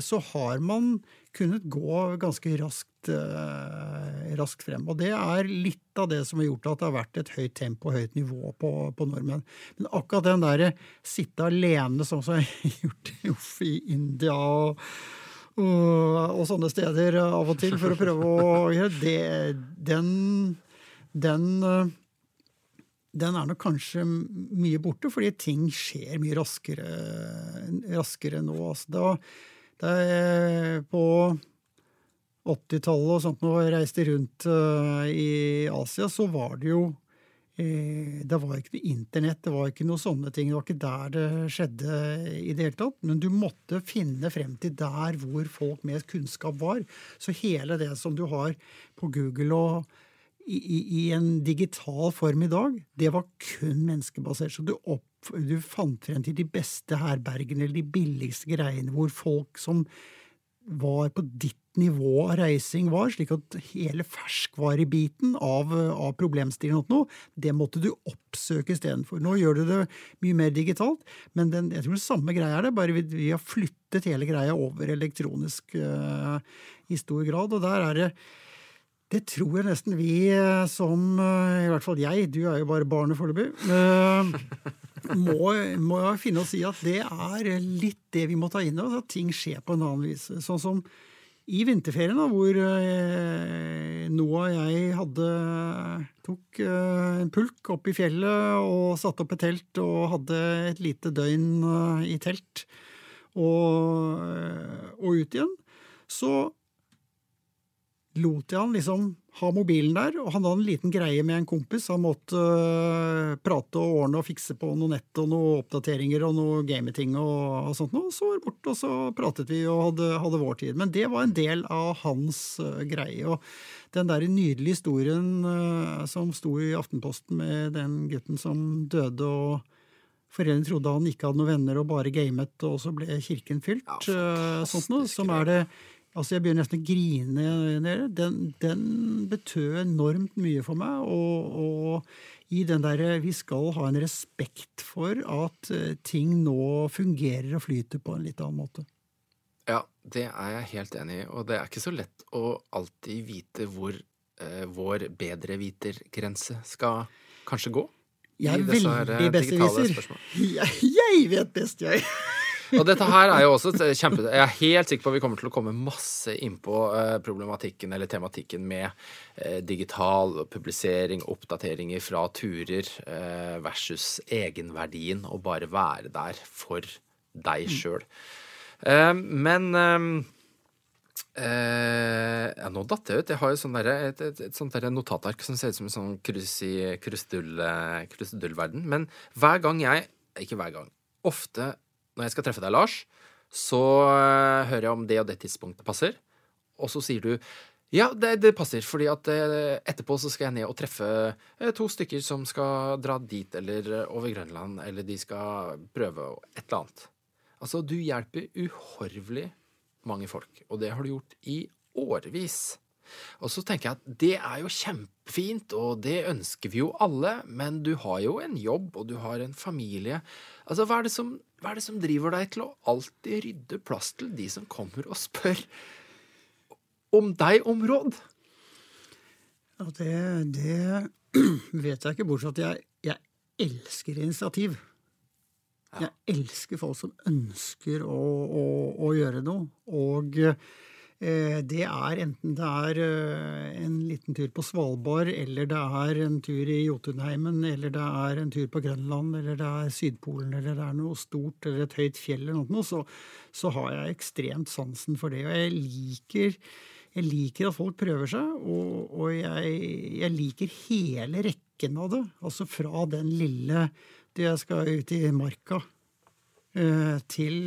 så har man kunnet gå ganske raskt, eh, raskt, frem. Og det er litt av det som har gjort at det har vært et høyt tempo og høyt nivå på, på nordmenn. Men akkurat den derre sitte alene, sånn som jeg har gjort i India og, og, og, sånne steder av og til, for å prøve å gjøre det, den, den den er nok kanskje mye borte, fordi ting skjer mye raskere, raskere nå. Altså, da, da på 80-tallet og sånt når jeg reiste rundt uh, i Asia, så var det jo eh, Det var ikke noe internett, det var ikke noe sånne ting. Det var ikke der det skjedde i det hele tatt. Men du måtte finne frem til der hvor folk med kunnskap var. Så hele det som du har på Google og i, i, en digital form i dag, det var kun menneskebasert. Så du, opp, du fant frem til de beste herbergene eller de billigste greiene hvor folk som var på ditt nivå av reising var, slik at hele ferskvarebiten av, av problemstillingen det måtte du oppsøke istedenfor. Nå gjør du det mye mer digitalt, men den, jeg tror det samme greia er det, bare vi, vi har flyttet hele greia over elektronisk uh, i stor grad. Og der er det det tror jeg nesten vi eh, som eh, I hvert fall jeg, du er jo bare barnet foreløpig. Eh, må, må finne oss i at det er litt det vi må ta inn over, at ting skjer på en annen vis. Sånn som i vinterferien, da, hvor Noah og jeg hadde tok en pulk opp i fjellet og satte opp et telt og hadde et lite døgn i telt og, og ut igjen, så lot jeg han liksom ha mobilen der, og han hadde en liten greie med en kompis. Han måtte uh, prate og ordne og fikse på noe nett og noen oppdateringer og noe gameting og, og sånt noe. Så var det borte, og så pratet vi og hadde, hadde, vår tid. Men det var en del av hans uh, greie. Og den der nydelige historien uh, som sto i Aftenposten med den gutten som døde og Foreldrene trodde han ikke hadde noen venner og bare gamet, og så ble kirken fylt. Ja, sånt noe, som er det Altså, Jeg begynner nesten å grine. Den, den betød enormt mye for meg. Og, og i den derre Vi skal ha en respekt for at uh, ting nå fungerer og flyter på en litt annen måte. Ja, det er jeg helt enig i. Og det er ikke så lett å alltid vite hvor eh, vår bedrevitergrense skal kanskje gå. Jeg er veldig eh, besserwisser. (laughs) Jeg, jeg vet best, jeg. Og dette her er jo også kjempe... Jeg er helt sikker på at vi kommer til å komme masse innpå uh, problematikken eller tematikken med uh, digital publisering, oppdateringer fra turer uh, versus egenverdien og bare være der for deg mm. sjøl. men ja, nå datt jeg ut. Jeg har jo sånn der, et, et, et, sånt notatark som ser ut som en sånn krusedullverden. Men hver gang jeg Ikke hver gang. Ofte når jeg skal treffe deg, Lars, så uh, hører jeg om det og det tidspunktet passer. Og så sier du ja, det, det passer, fordi at uh, etterpå så skal jeg ned og treffe uh, to stykker som skal dra dit eller over Grønland, eller de skal prøve et eller annet. Altså, du hjelper uhorvelig mange folk, og det har du gjort i årevis. Og så tenker jeg at det er jo kjempefint, og det ønsker vi jo alle, men du har jo en jobb, og du har en familie. Altså, hva er det som, er det som driver deg til å alltid rydde plass til de som kommer og spør om deg om råd? Ja, det, det vet jeg ikke, bortsett fra at jeg, jeg elsker initiativ. Jeg elsker folk som ønsker å, å, å gjøre noe. Og det er enten det er eh, en liten tur på Svalbard, eller det er en tur i Jotunheimen, eller det er en tur på Grønland, eller det er Sydpolen, eller det er noe stort, eller et høyt fjell, eller noe, så, så har jeg ekstremt sansen for det. Og jeg liker, jeg liker at folk prøver seg, og, og jeg, jeg, liker hele rekken av det. Altså fra den lille du, jeg skal ut i marka, eh, til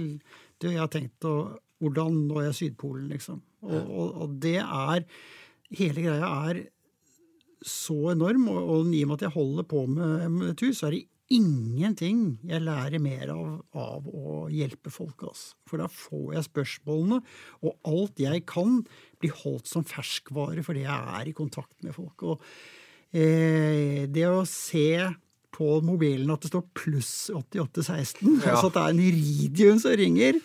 du, jeg har tenkt å Hvordan når jeg Sydpolen, liksom? Og, og, og det er Hele greia er så enorm, og, og i og med at jeg holder på med, tur, så er det ingenting jeg lærer mer av av å hjelpe folk. Altså. For da får jeg spørsmålene, og alt jeg kan, blir holdt som ferskvare fordi jeg er i kontakt med folk. Og eh, det å se på mobilen at det står pluss 8816, ja. altså at det er en Iridium som ringer,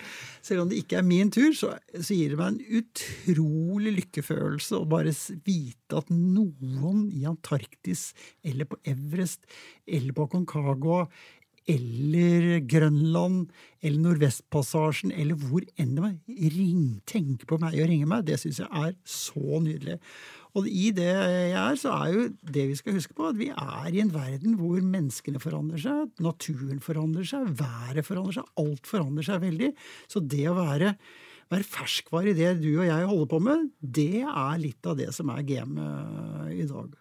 selv om det ikke er min tur, så, så gir det meg en utrolig lykkefølelse å bare vite at noen i Antarktis eller på Everest eller på Concagua eller Grønland eller Nordvestpassasjen eller hvor enn det var, ring, tenker på meg og ringer meg, det syns jeg er så nydelig. Og i det jeg er, så er jo det vi skal huske på, at vi er i en verden hvor menneskene forandrer seg, naturen forandrer seg, været forandrer seg, alt forandrer seg veldig. Så det å være, være ferskvare i det du og jeg holder på med, det er litt av det som er gamet i dag.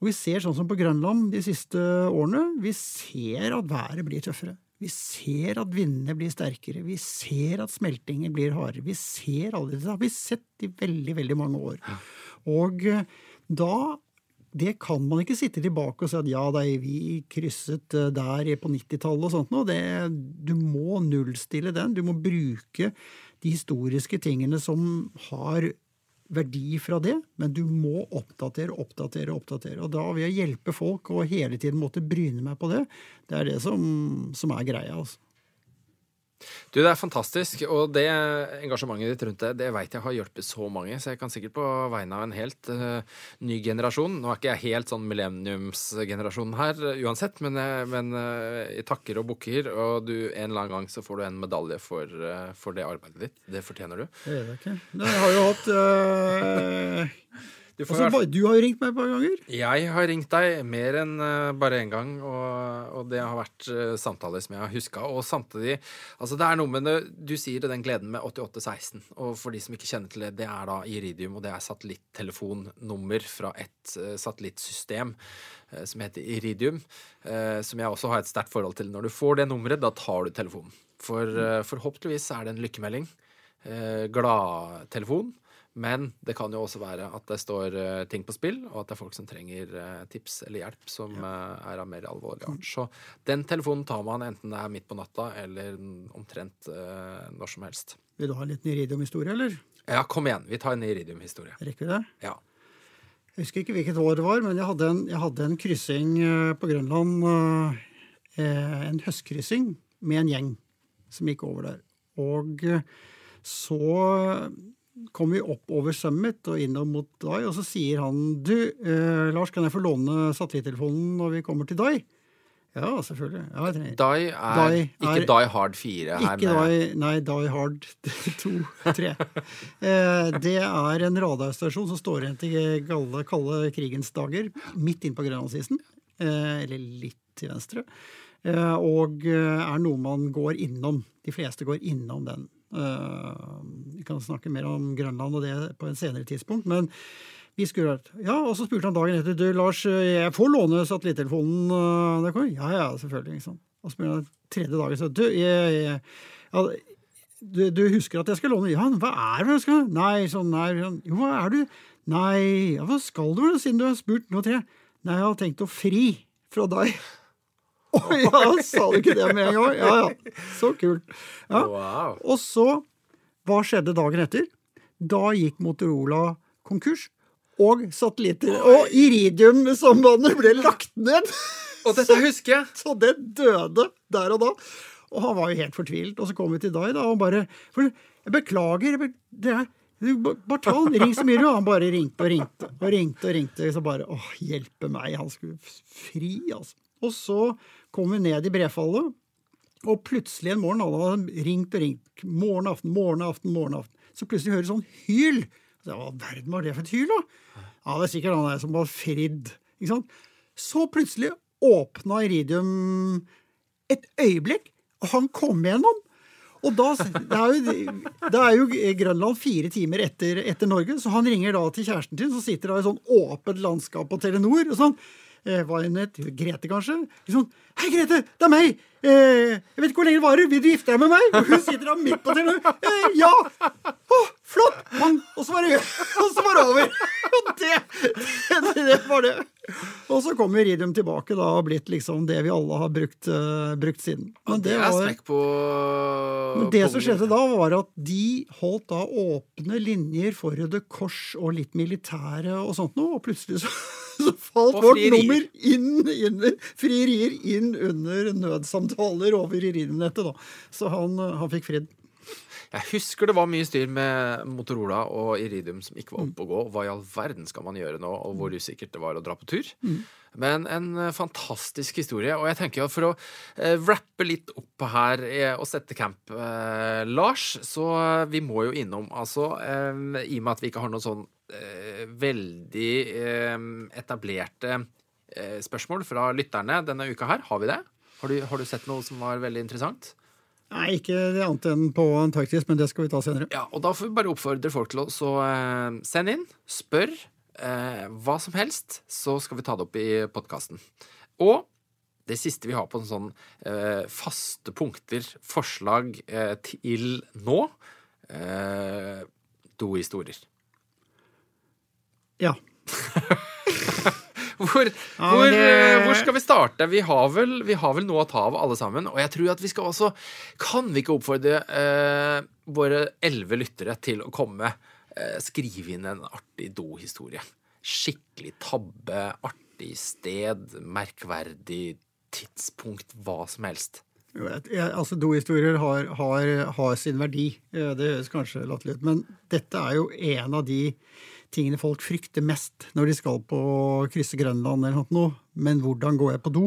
Og vi ser sånn som på Grønland de siste årene, vi ser at været blir tøffere. Vi ser at vindene blir sterkere, vi ser at smeltingen blir hardere. Vi ser alle disse, har vi sett i veldig, veldig mange år. Og eh, da det kan man ikke sitte tilbake og si at ja, da vi krysset eh, der på 90-tallet og sånt noe. Du må nullstille den. Du må bruke de historiske tingene som har verdi fra det, men du må oppdatere, oppdatere, oppdatere. Og da vil jeg hjelpe folk og hele tiden måtte bryne meg på det. Det er det som, som er greia. altså. Du, Det er fantastisk, og det engasjementet ditt rundt det det vet jeg har hjulpet så mange. Så jeg kan sikkert på vegne av en helt uh, ny generasjon Nå er ikke jeg helt sånn millenniumsgenerasjonen her uh, uansett, men, uh, men jeg takker og bukker, og du, en eller annen gang så får du en medalje for, for det arbeidet ditt. Det fortjener du. Det vet jeg ikke. Jeg har jo hatt du, altså, være... du, har jo ringt meg et par ganger. Jeg har ringt deg mer enn uh, bare én gang. Og, og, det har vært uh, samtaler som jeg har huska. Og samtidig Altså, det er noe med det Du sier den gleden med 8816. Og for de som ikke kjenner til det, det er da Iridium, og det er satellittelefonnummer fra et uh, satellittsystem som heter Iridium. som jeg også har et sterkt forhold til. Når du får det nummeret, da tar du telefonen. For forhåpentligvis er det en lykkemelding. Gladtelefon men det kan jo også være at det står uh, ting på spill, og at det er folk som trenger uh, tips eller hjelp som ja. uh, er av mer alvorlig art. Så den telefonen tar man enten det er midt på natta eller omtrent når som helst. Vil du ha en liten Iridium-historie, eller? Ja, kom igjen. Vi tar en Iridium-historie. Rekker vi det? Ja. Jeg husker ikke hvilket år det var, men jeg hadde en, jeg hadde en kryssing på Grønland. En høstkryssing med en gjeng som gikk over der. Og så kom vi opp over Summit og innom mot Dai, og så sier han du, eh, Lars, kan jeg få låne satellittelefonen når vi kommer til Dai? Ja, selvfølgelig. Ja, Dai, er, ikke er, Die Hard 4 her ikke die, Nei, Die Hard (laughs) 2, 3. eh, det er en radarstasjon som står igjen til kalde, kalde krigens dager, midt inne på Grønlandsisen. Eh, eller litt til venstre. Eh, og eh, er noe man går innom. De fleste går innom den. Eh, vi kan snakke mer om Grønland og det på en senere tidspunkt. men vi skulle, ja, Og så spurte han dagen etter du, Lars, jeg får låne satellittelefonen. Eh, ja, ja, selvfølgelig. Liksom. Og så spurte han tredje dagen så, du, jeg, jeg, ja, du, du, husker at jeg skal låne? Ja, hva er det du skal? Nei, sånn, nei, sånn, jo, hva er du? Nei, ja, hva skal du, siden du har spurt nå tre? Nei, jeg har tenkt å fri fra deg. Oh, ja, sa du ikke det med en gang? Ja ja, så kult. Ja. Wow. Og så, hva skjedde dagen etter? Da gikk Motorola konkurs, og satellitter og Iridium-sambandet ble lagt ned. Og dette (laughs) husker jeg. Så, så det døde der og da. Og han var jo helt fortvilet. Og så kom vi til deg, da, og bare for, Jeg beklager. Jeg be, det er bare ta han, ring så mye du Han bare ringte og ringte og ringte. og ringte, Så bare Å, hjelpe meg. Han skulle fri, altså. Og så kom vi ned i brefallet, og plutselig en morgen alle hadde ringt og ringt. Morgen, aften, morgen, aften, morgen, aften. Så plutselig hører sånn hyl. Så, Hva verden var det for et hyl, da? Ja, det er sikkert han der som var fridd. Ikke sant? Så plutselig åpna Iridium et øyeblikk, og han kom gjennom. Og da, det er, jo, det er jo Grønland fire timer etter, etter, Norge, så han ringer da til kjæresten sin, som sitter da i sånn åpent landskap på Telenor. og sånn, hva hun het, Grete kanskje. Sånn, Hei, Grete, det er meg! Eh, jeg vet ikke hvor lenge det varer. Vil du gifte deg med meg? Og hun sitter da midt på telefonen. Eh, ja! Å, flott! Og så var det (laughs) og så var det over. Og det, det, det var det. Og så kom Iridium tilbake da og blitt liksom det vi alle har brukt, uh, brukt siden. Men det, var, på Men det som skjedde da, var at de holdt da åpne linjer for Røde Kors og litt militære og sånt noe, og plutselig så (laughs) (laughs) så falt vårt nummer inn, inn frierier inn under nødsamtaler over Iridium-nettet. da. Så han, eh, han fikk fridd. Jeg husker det var mye styr med Motorola og Iridium som ikke var oppe å gå. Hva i all verden skal man gjøre nå, og hvor usikkert det var å dra på tur. Men en eh, fantastisk historie. Og jeg tenker at for å eh, wrappe litt opp her og sette camp, eh, Lars, så vi må jo innom altså eh, I og med at vi ikke har noen sånn veldig eh, etablerte eh, spørsmål fra lytterne denne uka her. Har vi det? Har du, har du sett noe som var veldig interessant? Nei, ikke det annet enn på Antarktis, men det skal vi ta senere. Ja, og da får vi bare oppfordre folk til å så, eh, sende inn, spør eh, hva som helst, så skal vi ta det opp i podkasten. Og det siste vi har på en sånn eh, faste punkter, forslag eh, til nå eh, dohistorier. Ja. (laughs) Hvor, Ja, hvor, det- eh, hvor skal vi starte? Vi har, vel, vi har vel noe å ta av alle sammen. Og jeg tror at vi skal også Kan vi ikke oppfordre eh, våre elleve lyttere til å komme eh, Skrive inn en artig dohistorie. Skikkelig tabbe, artig sted, merkverdig tidspunkt, hva som helst. Jeg- Altså, Dohistorier har, har, har sin verdi. Eh, Det høres kanskje latterlig ut, men dette er jo en av de tingene folk frykter mest når de skal på krysse Grønland eller noe. Men hvordan går jeg på do?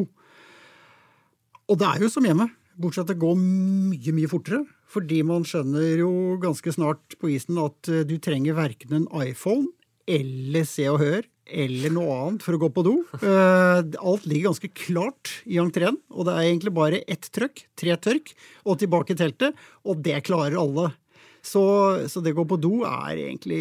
Og det er jo som hjemme, bortsett fra at det går mye, mye fortere. Fordi man skjønner jo ganske snart på isen at eh, du trenger verken en iPhone eller Se og Hør eller noe annet for å gå på do. Eh, Alt ligger ganske klart i entreen, og det er egentlig bare ett trøkk, tre tørk, og tilbake i teltet, og det klarer alle. Så, så det å gå på do er egentlig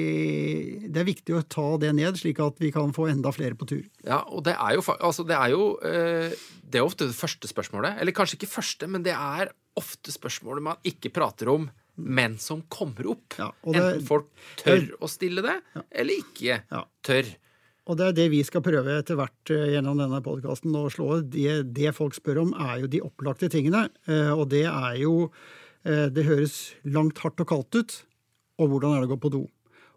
Det er viktig å ta det ned, slik at vi kan få enda flere på tur. Ja, og det er jo, altså det er jo eh, Det er ofte det første spørsmålet. Eller kanskje ikke første, men det er ofte spørsmålet man ikke prater om, men som kommer opp. Ja, det- Enten folk tør å stille det, eller ikke Ja. tør. Og det er det vi skal prøve etter hvert eh, gjennom denne podkasten å slå. Det, det folk spør om, er jo de opplagte tingene. Eh, Og det er jo Det høres langt hardt og kaldt ut. Og hvordan er det å gå på do?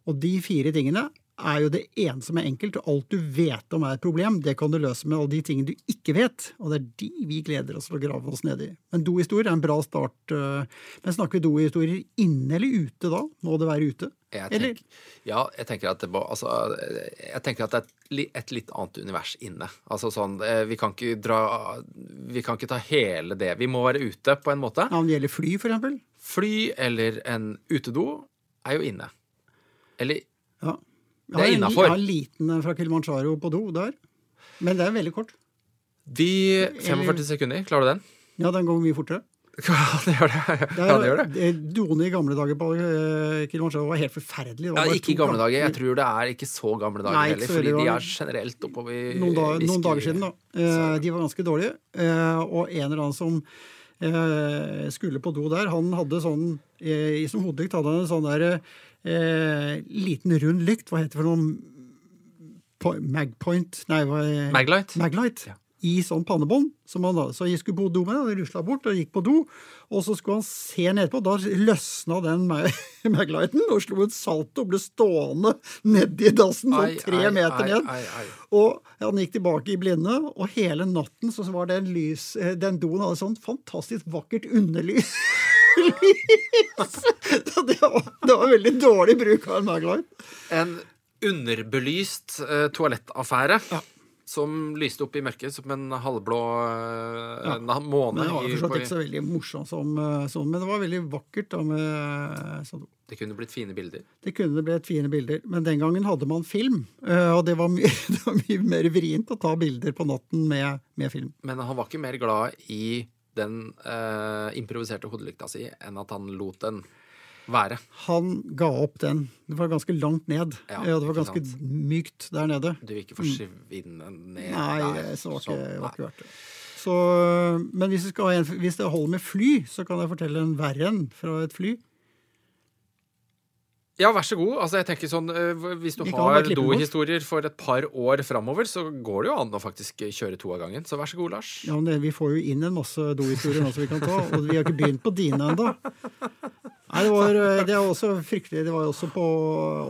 Og de fire tingene er jo det ene som er enkelt. og Alt du vet om er et problem, det kan du løse med alle de tingene du ikke vet. Og det er de vi gleder oss til å grave oss ned i. Men dohistorier er en bra start. eh, Men snakker vi dohistorier inne eller ute da? Må det være ute? Jeg tenker, ja, jeg tenker at det Altså, jeg tenker at det er et, litt annet univers inne. Altså sånn eh, Vi kan ikke dra Vi kan ikke ta hele det. Vi må være ute, på en måte. Ja, Om det gjelder fly, for eksempel? Fly eller en utedo er jo inne. Eller Ja. Det er innafor. Jeg har en liten fra Kilimanjaro på do der. Men det er veldig kort. De 45 sekunder, klarer du den? Ja, den går mye fortere. Det gjør det. Ja, det gjør det. det- Doene i gamle dager på eh, Kilimanjaro var helt forferdelig. Ja, ikke i gamle dager. Jeg tror det er ikke så gamle dager Nei, heller. Fordi de er generelt oppover noen, da, noen dager siden, da. Så. De var ganske dårlige. Eh, Og en eller annen som eh, skulle på do der, han hadde sånn eh, som hodelykt hadde han en sånn der eh, liten rund lykt. Hva heter det for noe? Magpoint? Nei, hva Maglight. Maglite. Ja. I sånn pannebånd. Som han da, så jeg skulle på do med det, han rusla bort og gikk på do. Og så skulle han se nedpå. Da løsna den maglighten (laughs) og slo et salto og ble stående nedi dassen sånn tre ai, meter ned. ai, ai. Og han gikk tilbake i blinde, og hele natten så var den lys eh, Den doen hadde sånn fantastisk vakkert underlys. (laughs) Det, var, det var veldig dårlig bruk av en maglight. En underbelyst uh, toalettaffære som lyste opp i mørket som en halvblå eh, Ja. en måne. Men det var forstått ikke så veldig morsomt som sånn, men det var veldig vakkert da med sånn. Det kunne blitt fine bilder. Det kunne blitt fine bilder, men den gangen hadde man film, og det var, mye, (laughs) det var mye mer vrient å ta bilder på natten med, med film. Men han var ikke mer glad i den eh, improviserte hodelykta si enn at han lot den Være. Han ga opp den. Det var ganske langt ned. Ja, Ja, det var ganske sant. mykt der nede. Du vil ikke forsvinne ned Nei, der. så var ikke, Sånn, var ikke verdt det. Så, men hvis, en, hvis det holder med fly, så kan jeg fortelle en verre en fra et fly. Ja, vær så god. Altså, jeg tenker sånn, eh, Hvis du Vi har dohistorier for et par år framover, så går det jo an å faktisk kjøre to av gangen. Så vær så god, Lars. Ja, men det, Vi får jo inn en masse dohistorier nå som vi kan ta, og vi har ikke begynt på dine ennå. Nei, det var, det er også fryktelig. Det var jo også på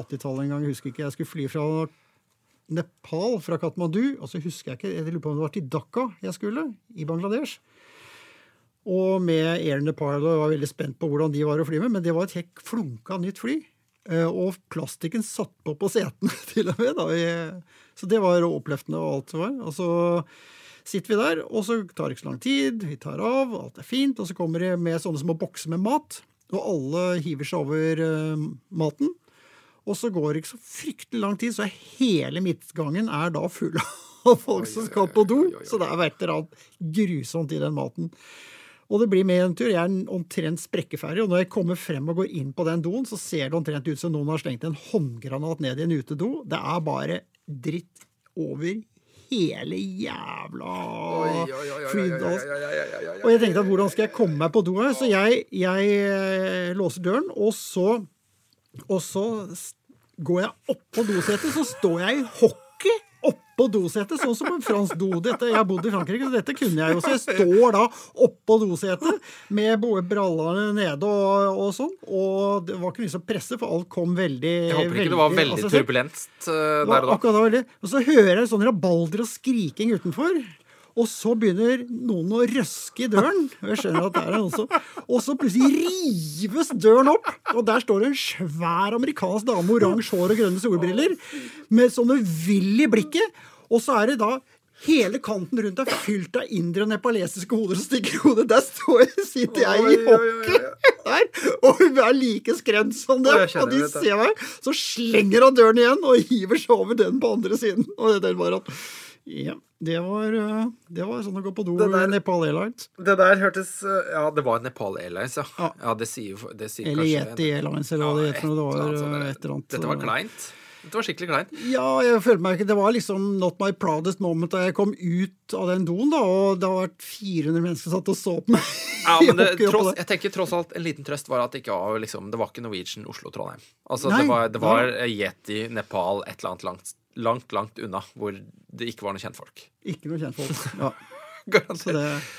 80-tallet en gang. Jeg husker ikke. Jeg skulle fly fra Nepal, fra Katmandu. Og så husker jeg ikke, jeg lurer på om det var til Dhaka jeg skulle, i Bangladesh. Og med Air Nepal, og jeg var veldig spent på hvordan de var å fly med. Men det var et helt flunka nytt fly. Eh, Og plastikken satt på på setene, (laughs) til og med. Da. Så det var oppløftende og alt det var. Og så sitter vi der, og så tar det ikke så lang tid. Vi tar av, alt er fint. Og så kommer det med sånne små bokser med mat. Og alle hiver seg over uh, maten. Og så går det ikke så fryktelig lang tid, så hele midtgangen er da full (laughs) av folk som skal på do. Så det er et eller annet grusomt i den maten. Og det blir med en tur. Jeg er omtrent sprekkeferdig, og når jeg kommer frem og går inn på den doen, så ser det omtrent ut som noen har slengt en håndgranat ned i en utedo. Det er bare dritt over hele jævla flyet. Og jeg tenkte at hvordan skal jeg komme meg på do her? Så jeg, jeg eh, låser døren, og så, og så går jeg oppå dosetet, så står jeg i hockey oppå dosetet, sånn som en fransk do. Dette, jeg har bodd i Frankrike, så dette kunne jeg jo. Så jeg står da oppå dosetet med brallene nede og, og sånn. Og det var ikke mye som presset, for alt kom veldig Jeg håper ikke det var veldig altså, turbulent eh, der og da. akkurat da veldig. Og så hører jeg sånn rabalder og skriking utenfor. Og så begynner noen å røske i døren. Og jeg skjønner at det er noen som Og så plutselig rives døren opp, og der står det en svær amerikansk dame med oransje hår og grønne solbriller med sånne vill i blikket. Og så er det da Hele kanten rundt er fylt av indre og nepalesiske hoder som stikker hodet. Der står jeg, sitter jeg i hockey der, og hun er like skremt som jeg Og de ser meg, så slenger han døren igjen og hiver seg over den på andre siden. Og det var at Ja, det var, øh, det var sånn å gå på do med Nepal Airlines. Det der hørtes uh, Ja, det var Nepal Airlines, ja. Ja. ja det sier, det sier Eller Yeti Airlines, eller hva det heter. Det var der. et eller annet. Dette var kleint. Dette var skikkelig kleint. Ja, jeg følte meg ikke Det var liksom not my proudest moment da jeg kom ut av den doen, da, og det har vært 400 mennesker satt og så på meg. Ja, (laughs) men det, tross, jeg tenker tross alt En liten trøst var at det ikke var liksom, Det var ikke Norwegian Oslo-Trondheim. Altså, Nei, det var, det var Yeti, Nepal, et eller annet langt, langt, langt unna, hvor det ikke var noen kjentfolk. Ikke noen kjentfolk. Ja, (laughs) så Garantert.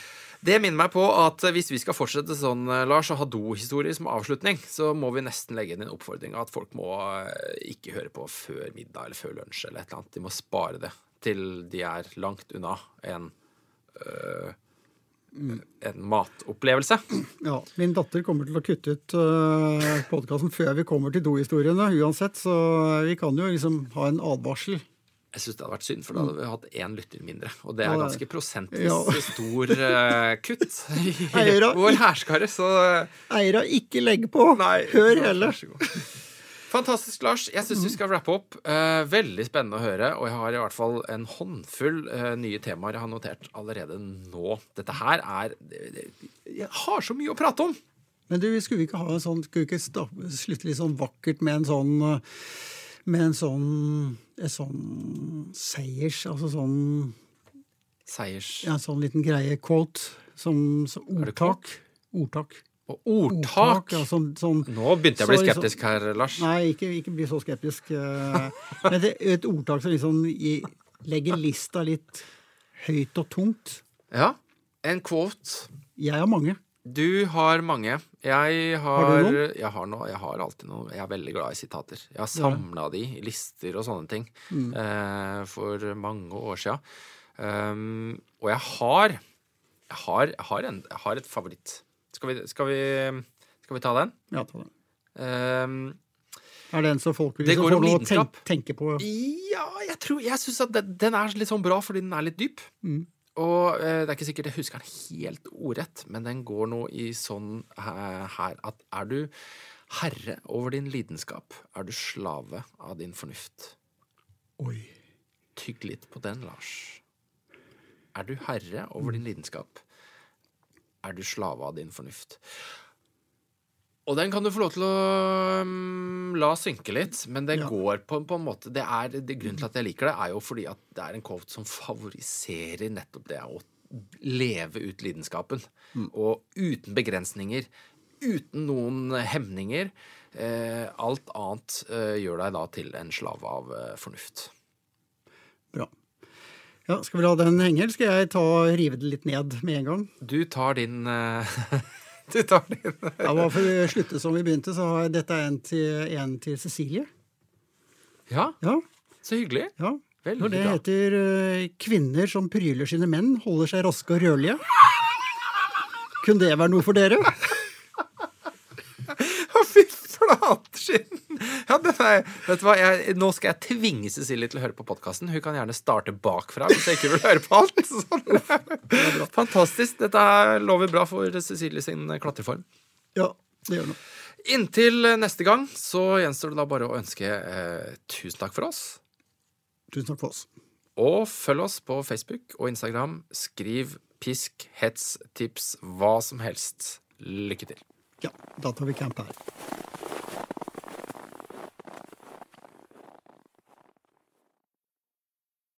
Det minner meg på at hvis vi skal fortsette sånn, eh, Lars, og ha dohistorier som avslutning, så må vi nesten legge inn en oppfordring at folk må eh, ikke høre på før middag eller før lunsj eller et eller annet. De må spare det til de er langt unna en øh, en matopplevelse. Ja, Min datter kommer til å kutte ut øh, podkasten før vi kommer til dohistoriene uansett, så vi kan jo liksom ha en advarsel. Jeg syns det hadde vært synd, for da hadde vi hatt én lytter mindre. Og det er ganske prosentvis Ja. stor uh, kutt (laughs) i Eira. vår hærskare, så Eira, ikke legg på! Nei, Hør god. Fantastisk, Lars. Jeg syns vi skal wrappe opp. Uh, veldig spennende å høre. Og jeg har i hvert fall en håndfull uh, nye temaer jeg har notert allerede nå. Dette her er Jeg har så mye å prate om! Men du, skulle vi ikke ha en sånn Skulle vi ikke slutte litt sånn vakkert med en sånn Med en sånn en sånn seiers Altså sånn Seiers... Ja, en sånn liten greie. Quote. Som, som ordtak. Ordtak. Og ordtak! Ja, sånn, sånn, Nå begynte jeg å bli Så liksom- skeptisk her, Lars. Nei, ikke, ikke bli så skeptisk. eh, Men det et ordtak som liksom legger lista litt høyt og tungt. Ja. En quote. Jeg har mange. Du har mange. Jeg har, Har du noen? Jeg har, noe, jeg har alltid noe. Jeg er veldig glad i sitater. Jeg har samla de i lister og sånne ting Mm. eh, for mange år sia. Um, og jeg har Jeg har, jeg har, en, jeg har et favoritt. Skal vi, skal vi, skal vi ta den? Ja, ta den. Um, Er det en som folk vil Det liksom noe å tenke, tenke på? Ja, jeg tror Jeg syns at den, den er litt sånn bra fordi den er litt dyp. Mm. Og eh, det er ikke sikkert jeg husker den helt ordrett, men den går nå i sånn eh, her at er du herre over din lidenskap, er du slave av din fornuft. Oi. Tygg litt på den, Lars. Er du herre over din lidenskap, er du slave av din fornuft. Og den kan du få lov til å um, la synke litt, men det Ja. går på, på en måte det er, det, Grunnen til at jeg liker det, er jo fordi at det er en quote som favoriserer nettopp det å leve ut lidenskapen. Og uten begrensninger. Uten noen hemninger. Eh, alt annet eh, gjør deg da til en slave av eh, fornuft. Bra. Ja, Skal vi la den henge, eller skal jeg ta rive det litt ned med en gang? Du tar din eh, (laughs) (laughs) Du tar din Ja, bare For å slutte som vi begynte, så har dette en til, en til Cecilie. Ja, Ja, så hyggelig. ja. Veldig Og det bra. heter uh, 'Kvinner som pryler sine menn, holder seg raske og rørlige'. Kunne det være noe for dere? Flatskinn! (laughs) Ja, vet du hva, jeg, nå skal jeg tvinge Cecilie til å høre på podkasten. Hun kan gjerne starte bakfra hvis jeg ikke vil høre på alt. (laughs) Sånn. Fantastisk. Dette er- lover bra for Cecilie sin klatreform. Ja, det gjør noe. Inntil neste gang så gjenstår det da bare å ønske eh, tusen takk for oss. Tusen takk for oss. Og følg oss på Facebook og Instagram. Skriv pisk, hets, tips, hva som helst. Lykke til. Ja, da tar vi camp her.